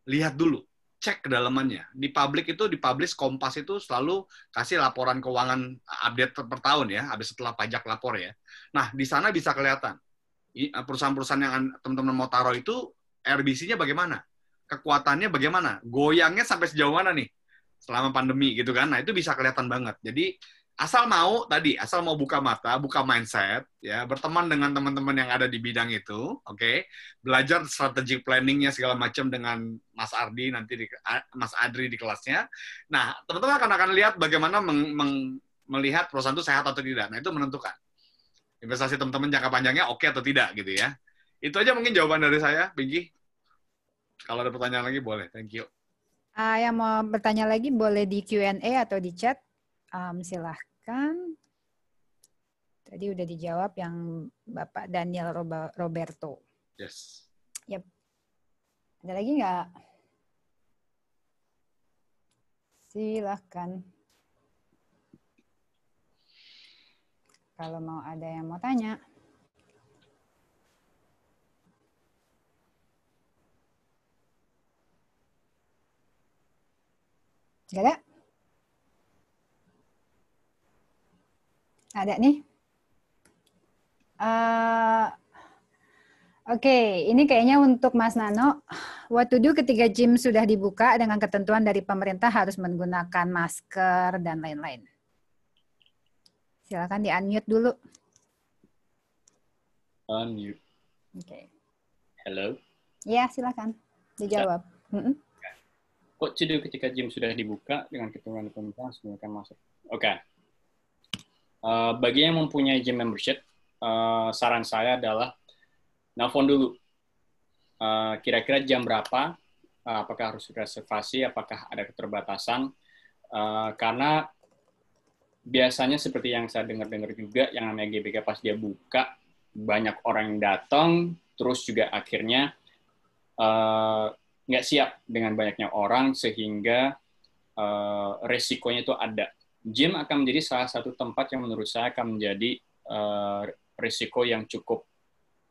lihat dulu cek kedalamannya. Di publik itu, di publish Kompas itu selalu kasih laporan keuangan update per tahun ya, habis setelah pajak lapor ya. Nah, di sana bisa kelihatan eh, perusahaan-perusahaan yang teman-teman mau taruh itu RBC-nya bagaimana, kekuatannya bagaimana, goyangnya sampai sejauh mana nih selama pandemi gitu kan. Nah, itu bisa kelihatan banget. Jadi asal mau tadi asal mau buka mata buka mindset ya berteman dengan teman-teman yang ada di bidang itu oke? Okay? belajar strategic planningnya segala macam dengan Mas Ardi nanti di Mas Adri di kelasnya. Nah teman-teman akan akan lihat bagaimana meng, meng, melihat perusahaan itu sehat atau tidak. Nah itu menentukan. Investasi teman-teman jangka panjangnya oke okay atau tidak gitu ya. Itu aja mungkin jawaban dari saya Pinky. Kalau ada pertanyaan lagi boleh. Thank you. Uh, yang mau bertanya lagi boleh di Q&A atau di chat Um, silahkan. Tadi udah dijawab yang Bapak Daniel Roberto. Yes. Yep. Ada lagi nggak? Silahkan. Kalau mau ada yang mau tanya. Gak ada? Ada nih. Uh, Oke, okay. ini kayaknya untuk Mas Nano. What to do ketika gym sudah dibuka dengan ketentuan dari pemerintah harus menggunakan masker dan lain-lain. Silakan di-unmute dulu. Unmute. Oke. Okay. Hello. Ya, silakan. Dijawab. Ya. Mm. What to do ketika gym sudah dibuka dengan ketentuan pemerintah harus menggunakan masker. Oke. Okay. Uh, bagi yang mempunyai gym membership, uh, saran saya adalah nelfon dulu. Uh, kira-kira jam berapa? Uh, apakah harus reservasi? Apakah ada keterbatasan? Uh, karena biasanya seperti yang saya dengar-dengar juga, yang namanya GBK pas dia buka, banyak orang yang datang, terus juga akhirnya nggak uh, siap dengan banyaknya orang, sehingga uh, resikonya itu ada gym akan menjadi salah satu tempat yang menurut saya akan menjadi uh, risiko yang cukup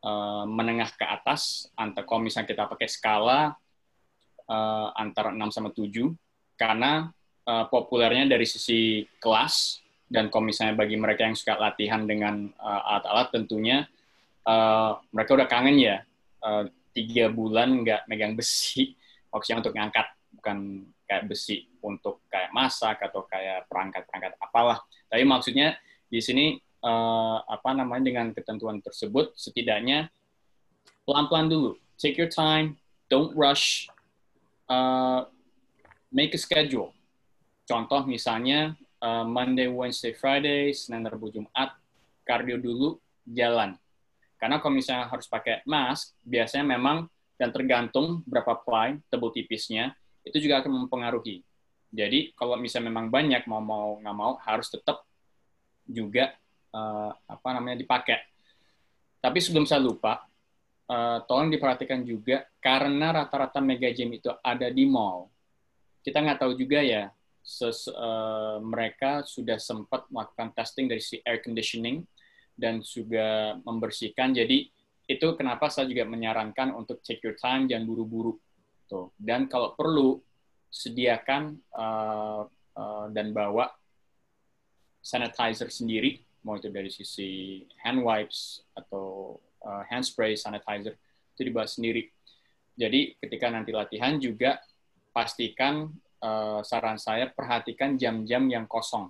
uh, menengah ke atas antara kalau misalnya kita pakai skala uh, antara 6 sama 7 karena uh, populernya dari sisi kelas dan kalau misalnya bagi mereka yang suka latihan dengan alat-alat uh, tentunya uh, mereka udah kangen ya uh, tiga bulan nggak megang besi maksudnya untuk ngangkat bukan kayak besi untuk kayak masak atau kayak perangkat-perangkat apalah. Tapi maksudnya di sini uh, apa namanya dengan ketentuan tersebut setidaknya pelan-pelan dulu. Take your time, don't rush, uh, make a schedule. Contoh misalnya uh, Monday, Wednesday, Friday, Senin, Rabu, Jumat, kardio dulu, jalan. Karena kalau misalnya harus pakai mask, biasanya memang dan tergantung berapa ply, tebal tipisnya, itu juga akan mempengaruhi. Jadi kalau misalnya memang banyak mau mau nggak mau harus tetap juga uh, apa namanya dipakai. Tapi sebelum saya lupa, uh, tolong diperhatikan juga karena rata-rata mega gym itu ada di mall. Kita nggak tahu juga ya, ses, uh, mereka sudah sempat melakukan testing dari si air conditioning dan juga membersihkan. Jadi itu kenapa saya juga menyarankan untuk take your time, jangan buru-buru. Gitu. Dan kalau perlu sediakan uh, uh, dan bawa sanitizer sendiri, mau itu dari sisi hand wipes atau uh, hand spray sanitizer itu dibawa sendiri. Jadi ketika nanti latihan juga pastikan uh, saran saya perhatikan jam-jam yang kosong.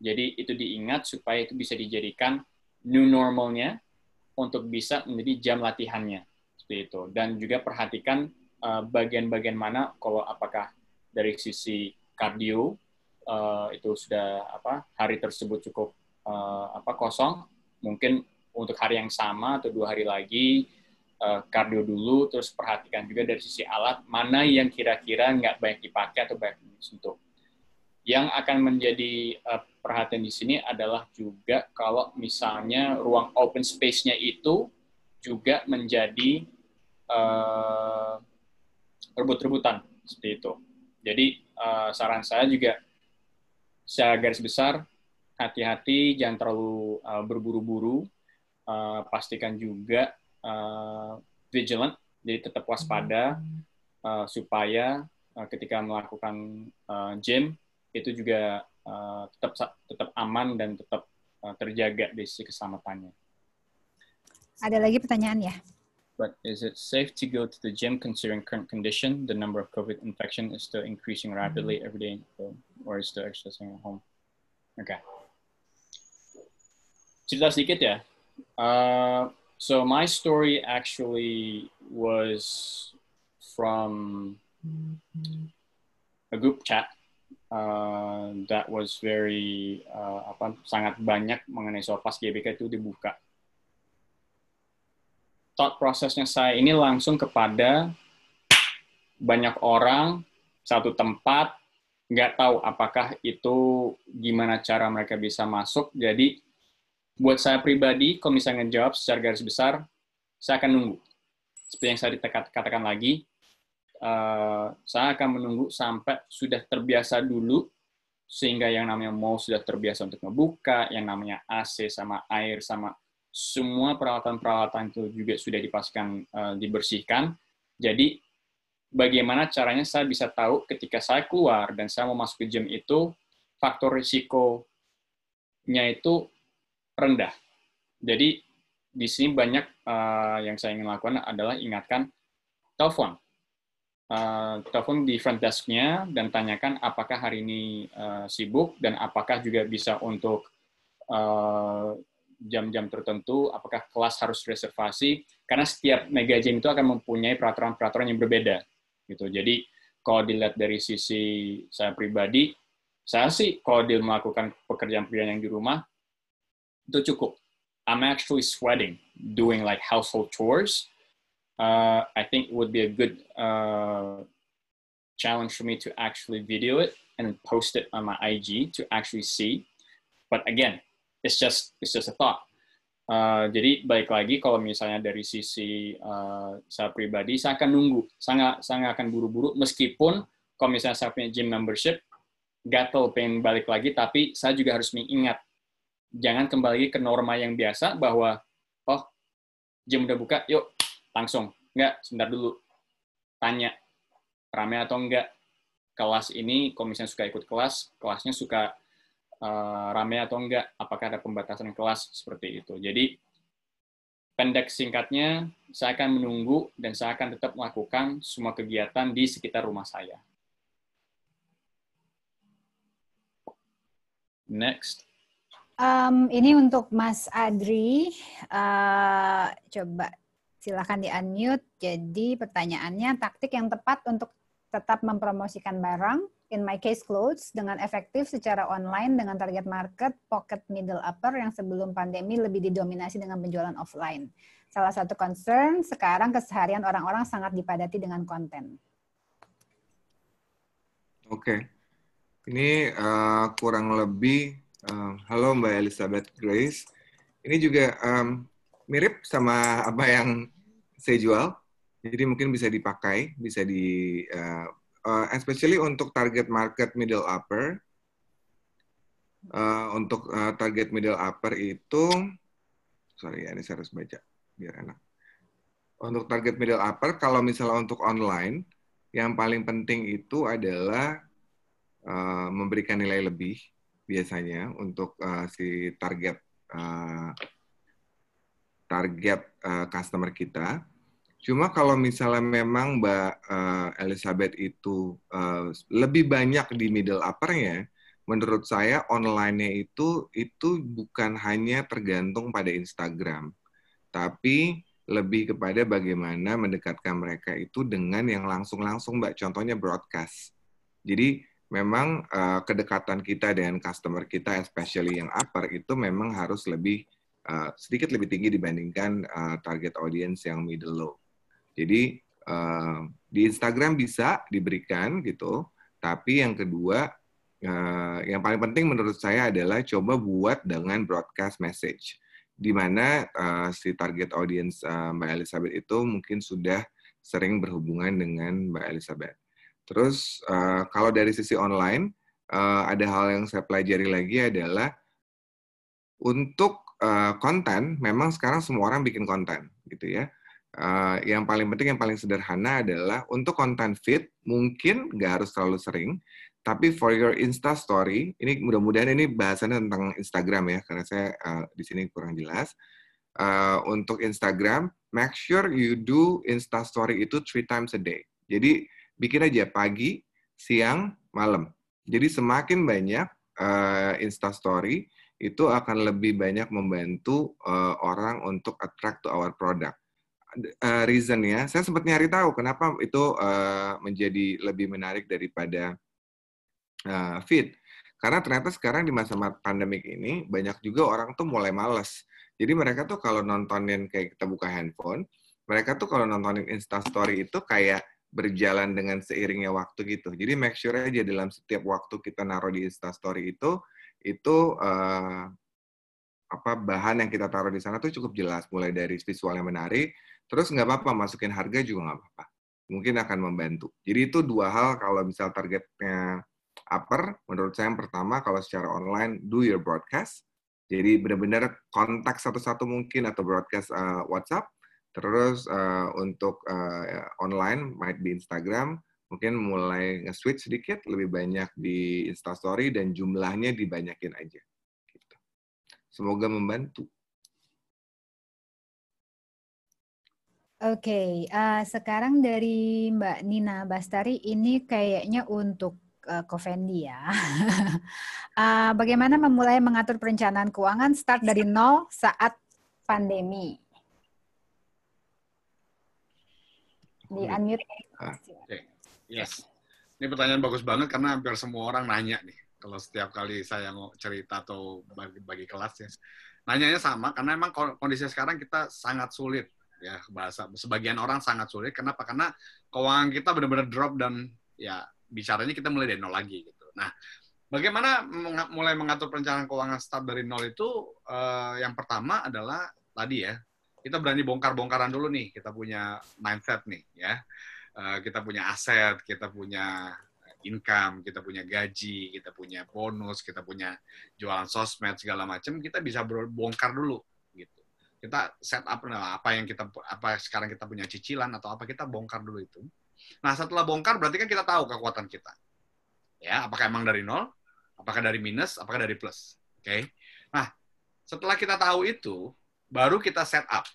Jadi itu diingat supaya itu bisa dijadikan new normalnya untuk bisa menjadi jam latihannya seperti itu. Dan juga perhatikan uh, bagian-bagian mana? Kalau apakah dari sisi kardio uh, itu sudah apa hari tersebut cukup uh, apa kosong, mungkin untuk hari yang sama atau dua hari lagi kardio dulu, terus perhatikan juga dari sisi alat mana yang kira-kira nggak banyak dipakai atau banyak disentuh. Yang akan menjadi uh, perhatian di sini adalah juga kalau misalnya ruang open space-nya itu juga menjadi uh, rebut-rebutan seperti itu. Jadi uh, saran saya juga secara garis besar hati-hati, jangan terlalu uh, berburu-buru, uh, pastikan juga uh, vigilant, jadi tetap waspada uh, supaya uh, ketika melakukan uh, gym itu juga uh, tetap tetap aman dan tetap uh, terjaga di sisi keselamatannya. Ada lagi pertanyaan ya? But is it safe to go to the gym considering current condition? The number of COVID infection is still increasing rapidly every day, or is still exercising at home? Okay. Cerita sedikit ya. Uh, so my story actually was from a group chat uh, that was very uh, apa sangat banyak mengenai soal pas GBK itu dibuka. Thought prosesnya saya ini langsung kepada banyak orang satu tempat nggak tahu apakah itu gimana cara mereka bisa masuk. Jadi buat saya pribadi, kalau misalnya jawab secara garis besar, saya akan nunggu. Seperti yang saya katakan lagi, uh, saya akan menunggu sampai sudah terbiasa dulu, sehingga yang namanya mau sudah terbiasa untuk membuka, yang namanya AC sama air sama semua peralatan-peralatan itu juga sudah dipastikan uh, dibersihkan. Jadi bagaimana caranya saya bisa tahu ketika saya keluar dan saya mau masuk ke gym itu faktor risikonya itu rendah. Jadi di sini banyak uh, yang saya ingin lakukan adalah ingatkan telepon uh, telepon di front desk-nya dan tanyakan apakah hari ini uh, sibuk dan apakah juga bisa untuk uh, jam-jam tertentu, apakah kelas harus reservasi, karena setiap mega gym itu akan mempunyai peraturan-peraturan yang berbeda. gitu. Jadi kalau dilihat dari sisi saya pribadi, saya sih kalau dia melakukan pekerjaan-pekerjaan yang di rumah, itu cukup. I'm actually sweating doing like household chores, uh, I think it would be a good uh, challenge for me to actually video it and post it on my IG to actually see. But again, it's just it's just a thought. Uh, jadi baik lagi kalau misalnya dari sisi uh, saya pribadi, saya akan nunggu, sangat sangat akan buru-buru. Meskipun kalau misalnya saya punya gym membership, gatel pengen balik lagi, tapi saya juga harus mengingat jangan kembali ke norma yang biasa bahwa oh gym udah buka, yuk langsung. Enggak sebentar dulu. Tanya rame atau enggak kelas ini kalau misalnya suka ikut kelas kelasnya suka uh, rame atau enggak apakah ada pembatasan kelas seperti itu jadi pendek singkatnya saya akan menunggu dan saya akan tetap melakukan semua kegiatan di sekitar rumah saya next Um, ini untuk Mas Adri. Uh, coba Silahkan di-unmute. Jadi pertanyaannya, taktik yang tepat untuk tetap mempromosikan barang, in my case clothes, dengan efektif secara online dengan target market pocket middle upper yang sebelum pandemi lebih didominasi dengan penjualan offline. Salah satu concern, sekarang keseharian orang-orang sangat dipadati dengan konten. Oke. Okay. Ini uh, kurang lebih, uh, halo Mbak Elizabeth Grace. Ini juga um, mirip sama apa yang saya jual. Jadi mungkin bisa dipakai, bisa di uh, uh, especially untuk target market middle upper. Uh, untuk uh, target middle upper itu sorry ya ini saya harus baca biar enak. Untuk target middle upper kalau misalnya untuk online yang paling penting itu adalah uh, memberikan nilai lebih biasanya untuk uh, si target uh, target uh, customer kita Cuma kalau misalnya memang Mbak uh, Elizabeth itu uh, lebih banyak di middle upper-nya, menurut saya online-nya itu itu bukan hanya tergantung pada Instagram, tapi lebih kepada bagaimana mendekatkan mereka itu dengan yang langsung-langsung, Mbak. Contohnya broadcast. Jadi memang uh, kedekatan kita dengan customer kita, especially yang upper, itu memang harus lebih uh, sedikit lebih tinggi dibandingkan uh, target audience yang middle low. Jadi uh, di Instagram bisa diberikan gitu, tapi yang kedua uh, yang paling penting menurut saya adalah coba buat dengan broadcast message di mana uh, si target audience uh, Mbak Elizabeth itu mungkin sudah sering berhubungan dengan Mbak Elizabeth. Terus uh, kalau dari sisi online, uh, ada hal yang saya pelajari lagi adalah untuk uh, konten, memang sekarang semua orang bikin konten, gitu ya. Uh, yang paling penting, yang paling sederhana adalah untuk konten feed, mungkin nggak harus terlalu sering, tapi for your Insta Story, ini mudah-mudahan ini bahasannya tentang Instagram ya, karena saya uh, di sini kurang jelas. Uh, untuk Instagram, make sure you do Insta Story itu three times a day. Jadi bikin aja pagi, siang, malam. Jadi semakin banyak uh, Insta Story, itu akan lebih banyak membantu uh, orang untuk attract to our product. Uh, reasonnya, saya sempat nyari tahu kenapa itu uh, menjadi lebih menarik daripada uh, feed. Karena ternyata sekarang di masa pandemik ini banyak juga orang tuh mulai males. Jadi mereka tuh kalau nontonin kayak kita buka handphone, mereka tuh kalau nontonin Insta Story itu kayak berjalan dengan seiringnya waktu gitu. Jadi make sure aja dalam setiap waktu kita naruh di Insta Story itu, itu uh, apa bahan yang kita taruh di sana tuh cukup jelas, mulai dari visual yang menarik, terus nggak apa-apa masukin harga juga nggak apa-apa, mungkin akan membantu. Jadi itu dua hal kalau misal targetnya upper, menurut saya yang pertama kalau secara online do your broadcast. Jadi benar-benar kontak satu-satu mungkin atau broadcast uh, WhatsApp. Terus uh, untuk uh, online might be Instagram, mungkin mulai nge-switch sedikit lebih banyak di Instastory dan jumlahnya dibanyakin aja. Gitu. Semoga membantu. Oke, okay, uh, sekarang dari Mbak Nina Bastari ini kayaknya untuk uh, Kovendi ya. uh, bagaimana memulai mengatur perencanaan keuangan start dari nol saat pandemi? Di unmute. Ah, okay. Yes. Ini pertanyaan bagus banget karena hampir semua orang nanya nih. Kalau setiap kali saya mau cerita atau bagi, bagi kelas ya. Nanyanya sama karena memang kondisi sekarang kita sangat sulit ya bahasa sebagian orang sangat sulit. Kenapa? Karena keuangan kita benar-benar drop dan ya bicaranya kita mulai dari nol lagi gitu. Nah, bagaimana mulai mengatur perencanaan keuangan start dari nol itu? Uh, yang pertama adalah tadi ya kita berani bongkar-bongkaran dulu nih. Kita punya mindset nih ya. Uh, kita punya aset kita punya income kita punya gaji kita punya bonus kita punya jualan sosmed segala macam. Kita bisa bongkar dulu kita set up apa yang kita apa sekarang kita punya cicilan atau apa kita bongkar dulu itu Nah, setelah bongkar berarti kan kita tahu kekuatan kita. Ya, apakah emang dari nol, apakah dari minus, apakah dari plus. Oke. Okay? Nah, setelah kita tahu itu, baru kita set up.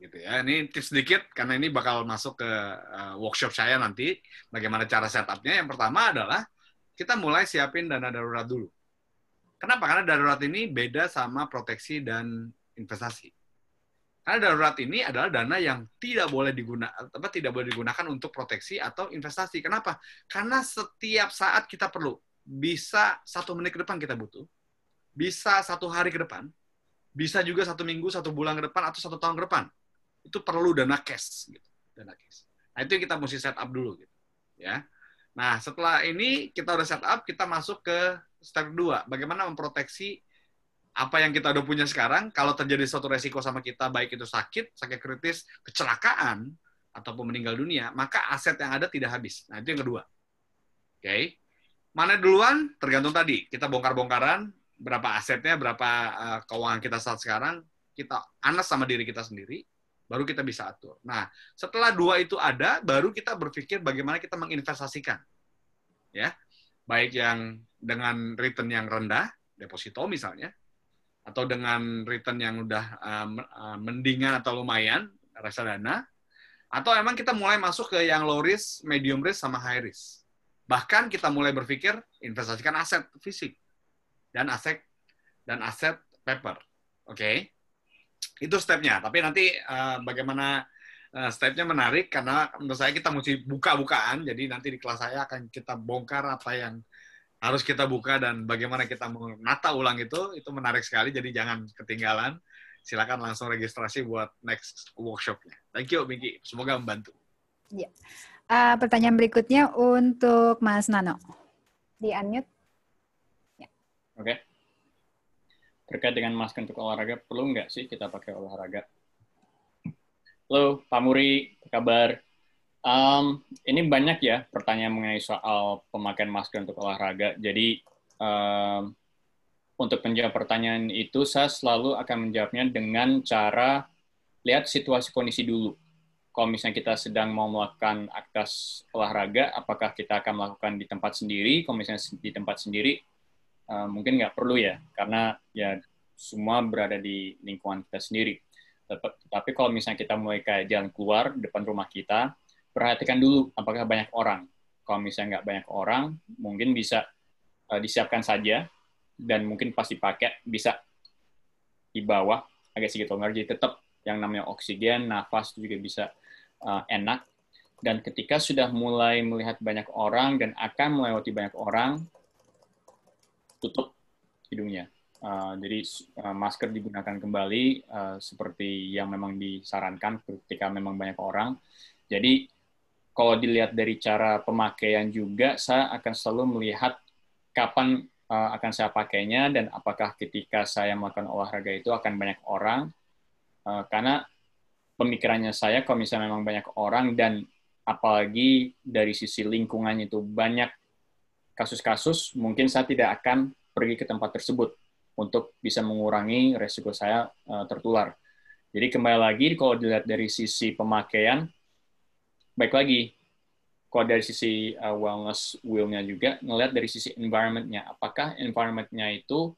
Gitu ya. Ini tips sedikit karena ini bakal masuk ke uh, workshop saya nanti bagaimana cara setupnya. Yang pertama adalah kita mulai siapin dana darurat dulu. Kenapa? Karena darurat ini beda sama proteksi dan investasi. Karena darurat ini adalah dana yang tidak boleh digunakan apa tidak boleh digunakan untuk proteksi atau investasi. Kenapa? Karena setiap saat kita perlu. Bisa satu menit ke depan kita butuh, bisa satu hari ke depan, bisa juga satu minggu, satu bulan ke depan atau satu tahun ke depan. Itu perlu dana cash gitu, dana cash. Nah, itu yang kita mesti set up dulu gitu. Ya. Nah, setelah ini kita udah set up, kita masuk ke step kedua, bagaimana memproteksi apa yang kita udah punya sekarang, kalau terjadi suatu resiko sama kita, baik itu sakit, sakit kritis, kecelakaan, ataupun meninggal dunia, maka aset yang ada tidak habis. Nah, itu yang kedua. Oke. Okay. Mana duluan? Tergantung tadi. Kita bongkar-bongkaran, berapa asetnya, berapa uh, keuangan kita saat sekarang, kita anas sama diri kita sendiri, baru kita bisa atur. Nah, setelah dua itu ada, baru kita berpikir bagaimana kita menginvestasikan. Ya, baik yang dengan return yang rendah, deposito misalnya, atau dengan return yang udah uh, mendingan atau lumayan reksadana atau emang kita mulai masuk ke yang low risk, medium risk sama high risk. Bahkan kita mulai berpikir investasikan aset fisik dan aset dan aset paper. Oke. Okay? itu stepnya. Tapi nanti uh, bagaimana uh, stepnya menarik karena menurut saya kita mesti buka-bukaan. Jadi nanti di kelas saya akan kita bongkar apa yang harus kita buka dan bagaimana kita menata ulang itu itu menarik sekali. Jadi jangan ketinggalan. Silakan langsung registrasi buat next workshopnya. Thank you, Miki. Semoga membantu. Ya. Uh, pertanyaan berikutnya untuk Mas Nano. Di unmute. Ya. Oke. Okay. Terkait dengan masker untuk olahraga, perlu nggak sih kita pakai olahraga? Halo, Pak Muri, apa kabar? Um, ini banyak ya pertanyaan mengenai soal pemakaian masker untuk olahraga. Jadi, um, untuk menjawab pertanyaan itu, saya selalu akan menjawabnya dengan cara lihat situasi kondisi dulu kalau misalnya kita sedang mau melakukan aktivitas olahraga, apakah kita akan melakukan di tempat sendiri? Kalau misalnya di tempat sendiri, uh, mungkin nggak perlu ya, karena ya semua berada di lingkungan kita sendiri. Tapi kalau misalnya kita mulai kayak jalan keluar depan rumah kita, perhatikan dulu apakah banyak orang. Kalau misalnya nggak banyak orang, mungkin bisa uh, disiapkan saja dan mungkin pasti pakai bisa di bawah agak sedikit longgar, jadi tetap yang namanya oksigen, nafas juga bisa uh, enak. Dan ketika sudah mulai melihat banyak orang dan akan melewati banyak orang, tutup hidungnya. Uh, jadi uh, masker digunakan kembali uh, seperti yang memang disarankan ketika memang banyak orang. Jadi kalau dilihat dari cara pemakaian juga, saya akan selalu melihat kapan uh, akan saya pakainya dan apakah ketika saya melakukan olahraga itu akan banyak orang. Uh, karena pemikirannya saya kalau misalnya memang banyak orang dan apalagi dari sisi lingkungan itu banyak kasus-kasus, mungkin saya tidak akan pergi ke tempat tersebut untuk bisa mengurangi resiko saya uh, tertular. Jadi kembali lagi kalau dilihat dari sisi pemakaian, baik lagi kalau dari sisi uh, wellness will-nya juga, ngelihat dari sisi environment-nya. Apakah environment-nya itu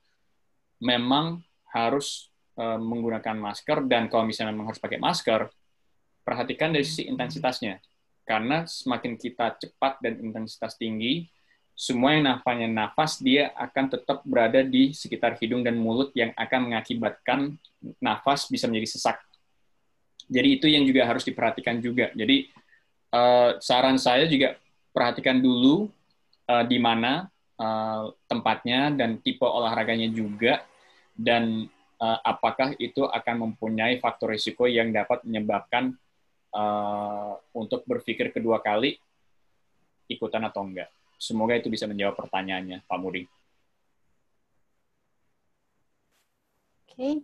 memang harus Eh, menggunakan masker dan kalau misalnya memang harus pakai masker, perhatikan dari sisi intensitasnya. Karena semakin kita cepat dan intensitas tinggi, semua yang nafasnya nafas, dia akan tetap berada di sekitar hidung dan mulut yang akan mengakibatkan nafas bisa menjadi sesak. Jadi itu yang juga harus diperhatikan juga. Jadi uh, saran saya juga perhatikan dulu uh, di mana uh, tempatnya dan tipe olahraganya juga dan uh, apakah itu akan mempunyai faktor risiko yang dapat menyebabkan uh, untuk berpikir kedua kali ikutan atau enggak. Semoga itu bisa menjawab pertanyaannya, Pak Muri. Oke. Okay.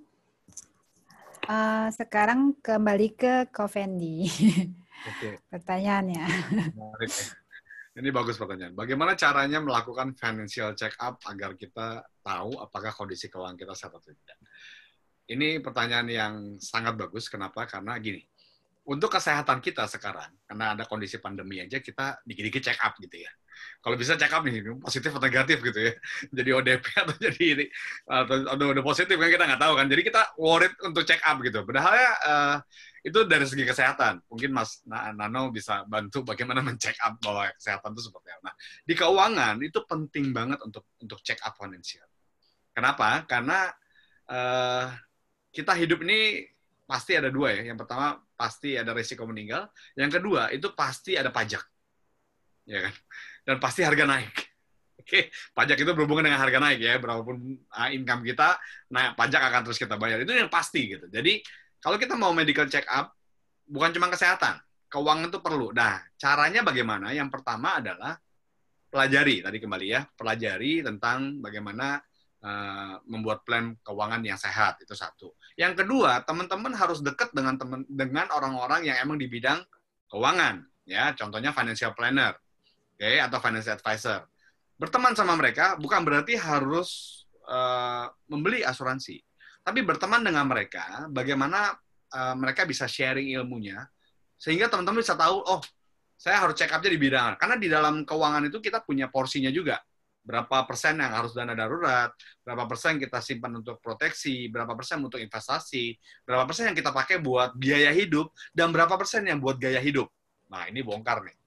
Uh, sekarang kembali ke Kovendi. Oke. Okay. Pertanyaannya. Ini bagus pertanyaan. Bagaimana caranya melakukan financial check up agar kita tahu apakah kondisi keuangan kita sehat atau tidak? Ini pertanyaan yang sangat bagus. Kenapa? Karena gini, untuk kesehatan kita sekarang, karena ada kondisi pandemi aja, kita dikit-dikit check up gitu ya. Kalau bisa check up nih, positif atau negatif gitu ya. Jadi ODP atau jadi ini, atau udah positif kan kita nggak tahu kan. Jadi kita worried untuk check up gitu. Padahal ya, uh, itu dari segi kesehatan. Mungkin Mas Nano bisa bantu bagaimana mencek up bahwa kesehatan itu seperti apa. Nah, di keuangan itu penting banget untuk untuk check up finansial. Kenapa? Karena uh, kita hidup ini pasti ada dua ya. Yang pertama pasti ada risiko meninggal. Yang kedua itu pasti ada pajak, ya kan? Dan pasti harga naik. Oke, pajak itu berhubungan dengan harga naik ya. Berapapun ah, income kita, naik pajak akan terus kita bayar. Itu yang pasti gitu. Jadi kalau kita mau medical check up, bukan cuma kesehatan, keuangan itu perlu. Nah, caranya bagaimana? Yang pertama adalah pelajari, tadi kembali ya, pelajari tentang bagaimana uh, membuat plan keuangan yang sehat, itu satu. Yang kedua, teman-teman harus dekat dengan teman dengan orang-orang yang emang di bidang keuangan, ya, contohnya financial planner, okay, atau financial advisor. Berteman sama mereka bukan berarti harus uh, membeli asuransi tapi berteman dengan mereka, bagaimana uh, mereka bisa sharing ilmunya, sehingga teman-teman bisa tahu, oh, saya harus check up-nya di bidang. Karena di dalam keuangan itu kita punya porsinya juga. Berapa persen yang harus dana darurat, berapa persen kita simpan untuk proteksi, berapa persen untuk investasi, berapa persen yang kita pakai buat biaya hidup, dan berapa persen yang buat gaya hidup. Nah, ini bongkar nih.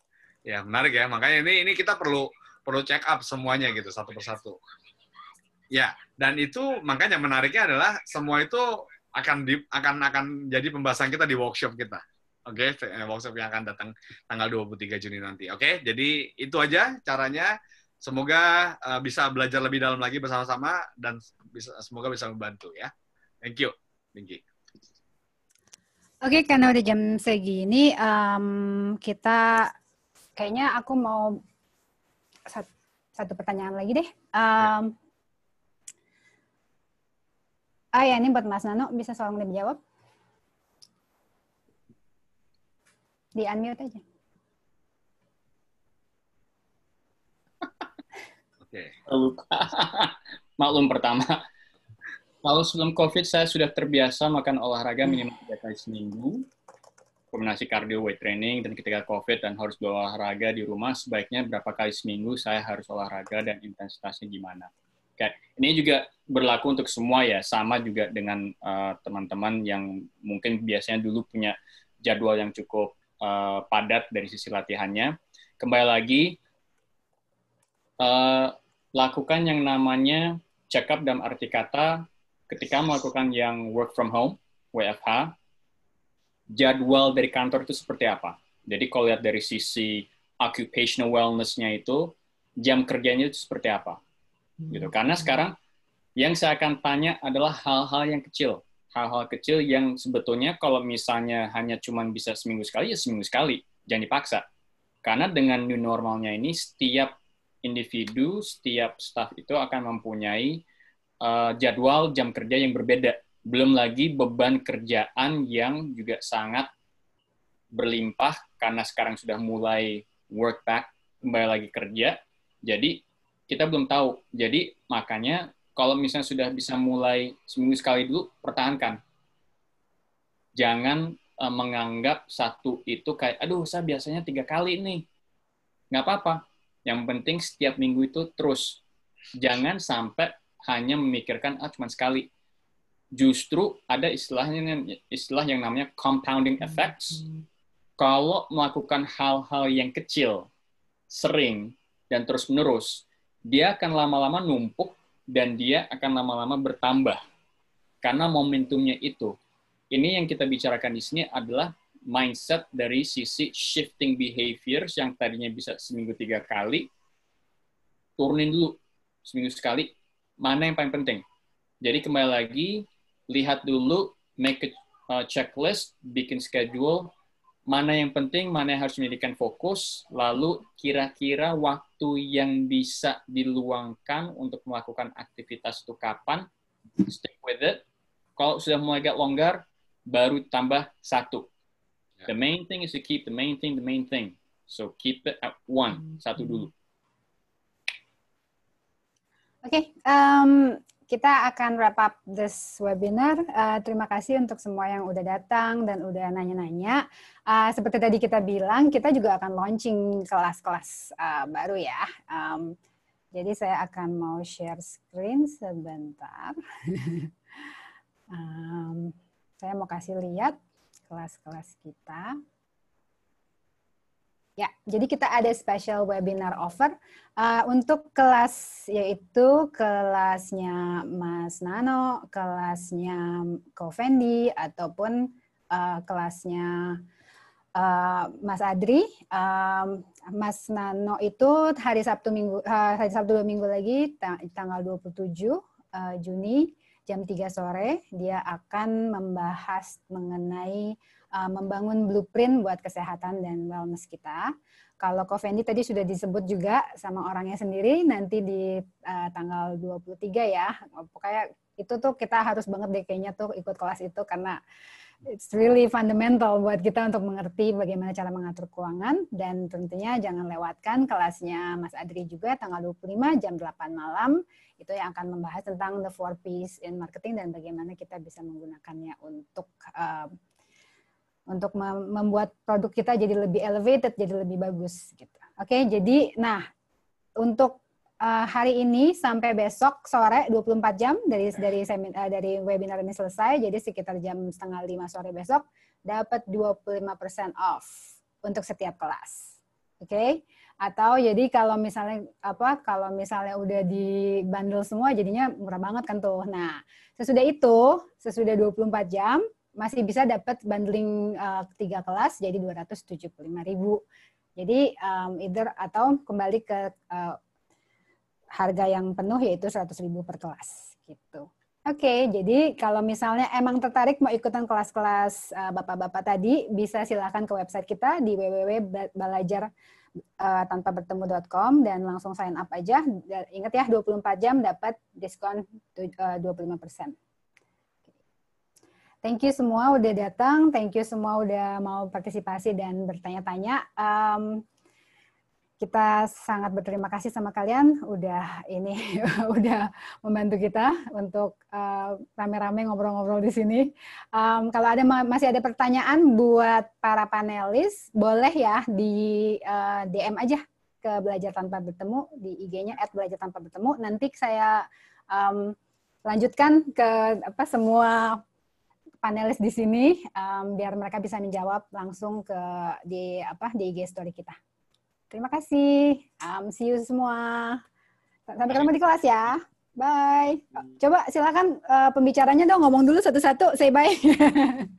Ya, menarik ya. Makanya ini ini kita perlu perlu check up semuanya gitu satu persatu. Ya, dan itu makanya menariknya adalah semua itu akan di, akan akan jadi pembahasan kita di workshop kita. Oke, okay? workshop yang akan datang tanggal 23 Juni nanti. Oke, okay? jadi itu aja caranya. Semoga uh, bisa belajar lebih dalam lagi bersama-sama dan bisa semoga bisa membantu ya. Thank you. Thank you. Oke, okay, karena udah jam segini, um, kita kayaknya aku mau satu, satu pertanyaan lagi deh. Um, ya. Ah ya, ini buat Mas Nano, bisa soal lebih jawab? Di unmute aja. Oke. Lupa. Maklum pertama. Kalau sebelum COVID saya sudah terbiasa makan olahraga minimal tiga kali seminggu, kombinasi cardio weight training, dan ketika COVID dan harus berolahraga di rumah, sebaiknya berapa kali seminggu saya harus olahraga dan intensitasnya gimana? Oke, ini juga berlaku untuk semua ya, sama juga dengan eh, teman-teman uh, yang mungkin biasanya dulu punya jadwal yang cukup uh, padat dari sisi latihannya. Kembali lagi, uh, lakukan yang namanya check up dalam arti kata ketika melakukan yang work from home, WFH, jadwal dari kantor itu seperti apa. Jadi kalau lihat dari sisi occupational wellness-nya itu, jam kerjanya itu seperti apa? Gitu. Karena sekarang yang saya akan tanya adalah hal-hal yang kecil. Hal-hal kecil yang sebetulnya kalau misalnya hanya cuma bisa seminggu sekali ya seminggu sekali. Jangan dipaksa. Karena dengan new normalnya ini setiap individu setiap staff itu akan mempunyai uh, jadwal jam kerja yang berbeda belum lagi beban kerjaan yang juga sangat berlimpah karena sekarang sudah mulai work back kembali lagi kerja jadi kita belum tahu. Jadi makanya kalau misalnya sudah bisa mulai seminggu sekali dulu, pertahankan. Jangan uh, menganggap satu itu kayak, aduh saya biasanya tiga kali nih. Nggak apa-apa. Yang penting setiap minggu itu terus. Jangan sampai hanya memikirkan, ah cuma sekali. Justru ada istilahnya istilah yang namanya compounding effects. Kalau melakukan hal-hal yang kecil, sering, dan terus-menerus, dia akan lama-lama numpuk dan dia akan lama-lama bertambah. Karena momentumnya itu. Ini yang kita bicarakan di sini adalah mindset dari sisi shifting behaviors yang tadinya bisa seminggu tiga kali, turunin dulu seminggu sekali, mana yang paling penting. Jadi kembali lagi, lihat dulu, make a uh, checklist, bikin schedule, mana yang penting, mana yang harus menjadikan fokus, lalu kira-kira waktu yang bisa diluangkan untuk melakukan aktivitas itu kapan, stick with it. Kalau sudah mulai agak longgar, baru tambah satu. Ya. The main thing is to keep the main thing the main thing. So keep it at one, satu dulu. Oke, okay, um, kita akan wrap up this webinar. Uh, terima kasih untuk semua yang udah datang dan udah nanya-nanya. Uh, seperti tadi kita bilang, kita juga akan launching kelas-kelas uh, baru ya. Um, jadi saya akan mau share screen sebentar. um, saya mau kasih lihat kelas-kelas kita. Ya, jadi kita ada special webinar offer uh, untuk kelas yaitu kelasnya Mas Nano, kelasnya Ko Fendi ataupun uh, kelasnya uh, Mas Adri. Um, Mas Nano itu hari Sabtu minggu uh, hari Sabtu dua minggu lagi tanggal 27 uh, Juni jam 3 sore dia akan membahas mengenai uh, membangun blueprint buat kesehatan dan wellness kita. Kalau Kovendi tadi sudah disebut juga sama orangnya sendiri nanti di uh, tanggal 23 ya. Pokoknya itu tuh kita harus banget deh kayaknya tuh ikut kelas itu karena it's really fundamental buat kita untuk mengerti bagaimana cara mengatur keuangan dan tentunya jangan lewatkan kelasnya Mas Adri juga tanggal 25 jam 8 malam itu yang akan membahas tentang the four P's in marketing dan bagaimana kita bisa menggunakannya untuk uh, untuk membuat produk kita jadi lebih elevated, jadi lebih bagus gitu. Oke, jadi nah untuk uh, hari ini sampai besok sore 24 jam dari dari semin, uh, dari webinar ini selesai, jadi sekitar jam setengah lima sore besok dapat 25% off untuk setiap kelas. Oke, okay? Atau jadi kalau misalnya apa kalau misalnya udah di bundle semua jadinya murah banget kan tuh. Nah, sesudah itu, sesudah 24 jam masih bisa dapat bundling uh, tiga kelas jadi 275.000. Jadi um, either atau kembali ke uh, harga yang penuh yaitu 100.000 per kelas gitu. Oke, okay, jadi kalau misalnya emang tertarik mau ikutan kelas-kelas uh, bapak-bapak tadi, bisa silakan ke website kita di www.belajar uh, tanpa bertemu.com dan langsung sign up aja. Ingat ya, 24 jam dapat diskon uh, 25%. Thank you semua udah datang, thank you semua udah mau partisipasi dan bertanya-tanya. Um, kita sangat berterima kasih sama kalian udah ini udah membantu kita untuk uh, rame-rame ngobrol-ngobrol di sini. Um, kalau ada masih ada pertanyaan buat para panelis, boleh ya di uh, eh, DM aja ke belajar tanpa bertemu di IG-nya @belajar tanpa bertemu. Nanti saya um, lanjutkan ke apa semua panelis di sini um, biar mereka bisa menjawab langsung ke di apa di IG story kita. Terima kasih. Um, see you semua. Sampai ketemu di kelas ya. Bye. Coba silakan uh, pembicaranya dong ngomong dulu satu-satu. Say bye.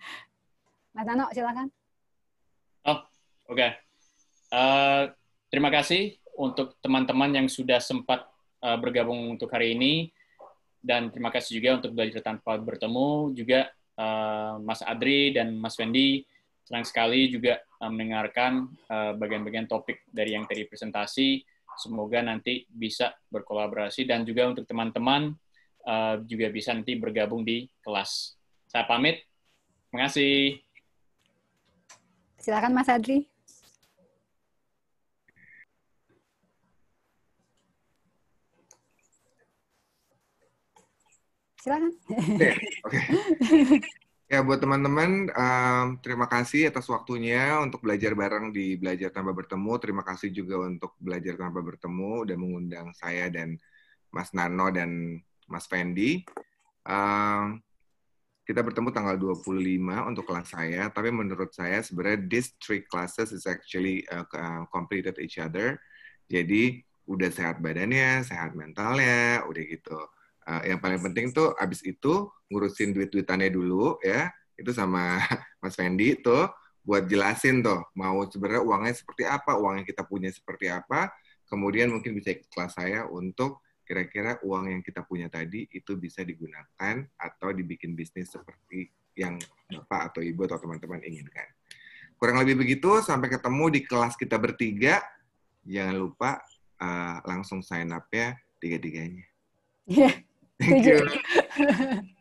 Mas Nano, silakan. Oh, oke. Okay. Uh, eh, terima kasih untuk teman-teman yang sudah sempat uh, bergabung untuk hari ini dan terima kasih juga untuk belajar tanpa bertemu juga uh, Mas Adri dan Mas Wendy senang sekali juga uh, mendengarkan uh, bagian-bagian topik dari yang tadi presentasi. Semoga nanti bisa berkolaborasi dan juga untuk teman-teman uh, juga bisa nanti bergabung di kelas. Saya pamit. Terima kasih. Silakan Mas Adri. Silakan. Oke. Okay. Ya, buat teman-teman, um, terima kasih atas waktunya untuk belajar bareng di Belajar Tanpa Bertemu. Terima kasih juga untuk Belajar Tanpa Bertemu dan mengundang saya dan Mas Nano dan Mas Fendi. Um, kita bertemu tanggal 25 untuk kelas saya, tapi menurut saya sebenarnya these three classes is actually uh, completed each other. Jadi udah sehat badannya, sehat mentalnya, udah gitu. Uh, yang paling penting tuh abis itu ngurusin duit-duitannya dulu ya itu sama Mas Fendi tuh buat jelasin tuh mau sebenarnya uangnya seperti apa uang yang kita punya seperti apa kemudian mungkin bisa ikut kelas saya untuk kira-kira uang yang kita punya tadi itu bisa digunakan atau dibikin bisnis seperti yang bapak atau ibu atau teman-teman inginkan kurang lebih begitu sampai ketemu di kelas kita bertiga jangan lupa uh, langsung sign up ya tiga-tiganya. Yeah. Thank you.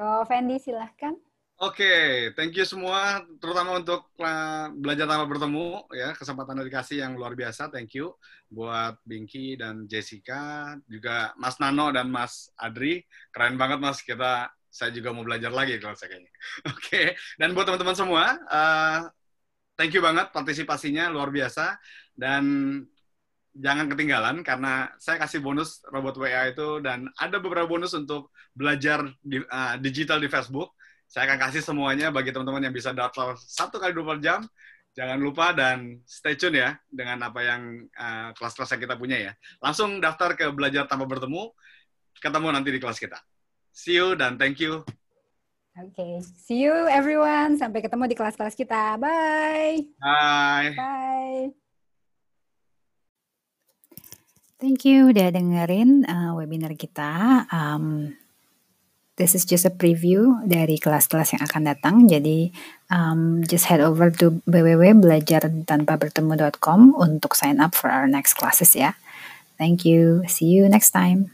Ko Fendi silahkan. Oke, okay, thank you semua, terutama untuk uh, belajar tanpa bertemu ya kesempatan dikasih yang luar biasa, thank you buat Binky dan Jessica, juga Mas Nano dan Mas Adri, keren banget Mas kita, saya juga mau belajar lagi kalau saya kayaknya. Oke, okay. dan buat teman-teman semua, uh, thank you banget partisipasinya luar biasa dan jangan ketinggalan karena saya kasih bonus robot WA itu dan ada beberapa bonus untuk belajar di, uh, digital di Facebook. Saya akan kasih semuanya bagi teman-teman yang bisa daftar satu kali 24 jam. Jangan lupa dan stay tune ya dengan apa yang uh, kelas-kelas yang kita punya ya. Langsung daftar ke belajar tanpa bertemu. Ketemu nanti di kelas kita. See you dan thank you. Oke, okay. see you everyone. Sampai ketemu di kelas-kelas kita. Bye. Bye. Bye. Thank you udah dengerin uh, webinar kita. Um, this is just a preview dari kelas-kelas yang akan datang. Jadi um, just head over to www.belajartanpabertemu.com untuk sign up for our next classes ya. Thank you. See you next time.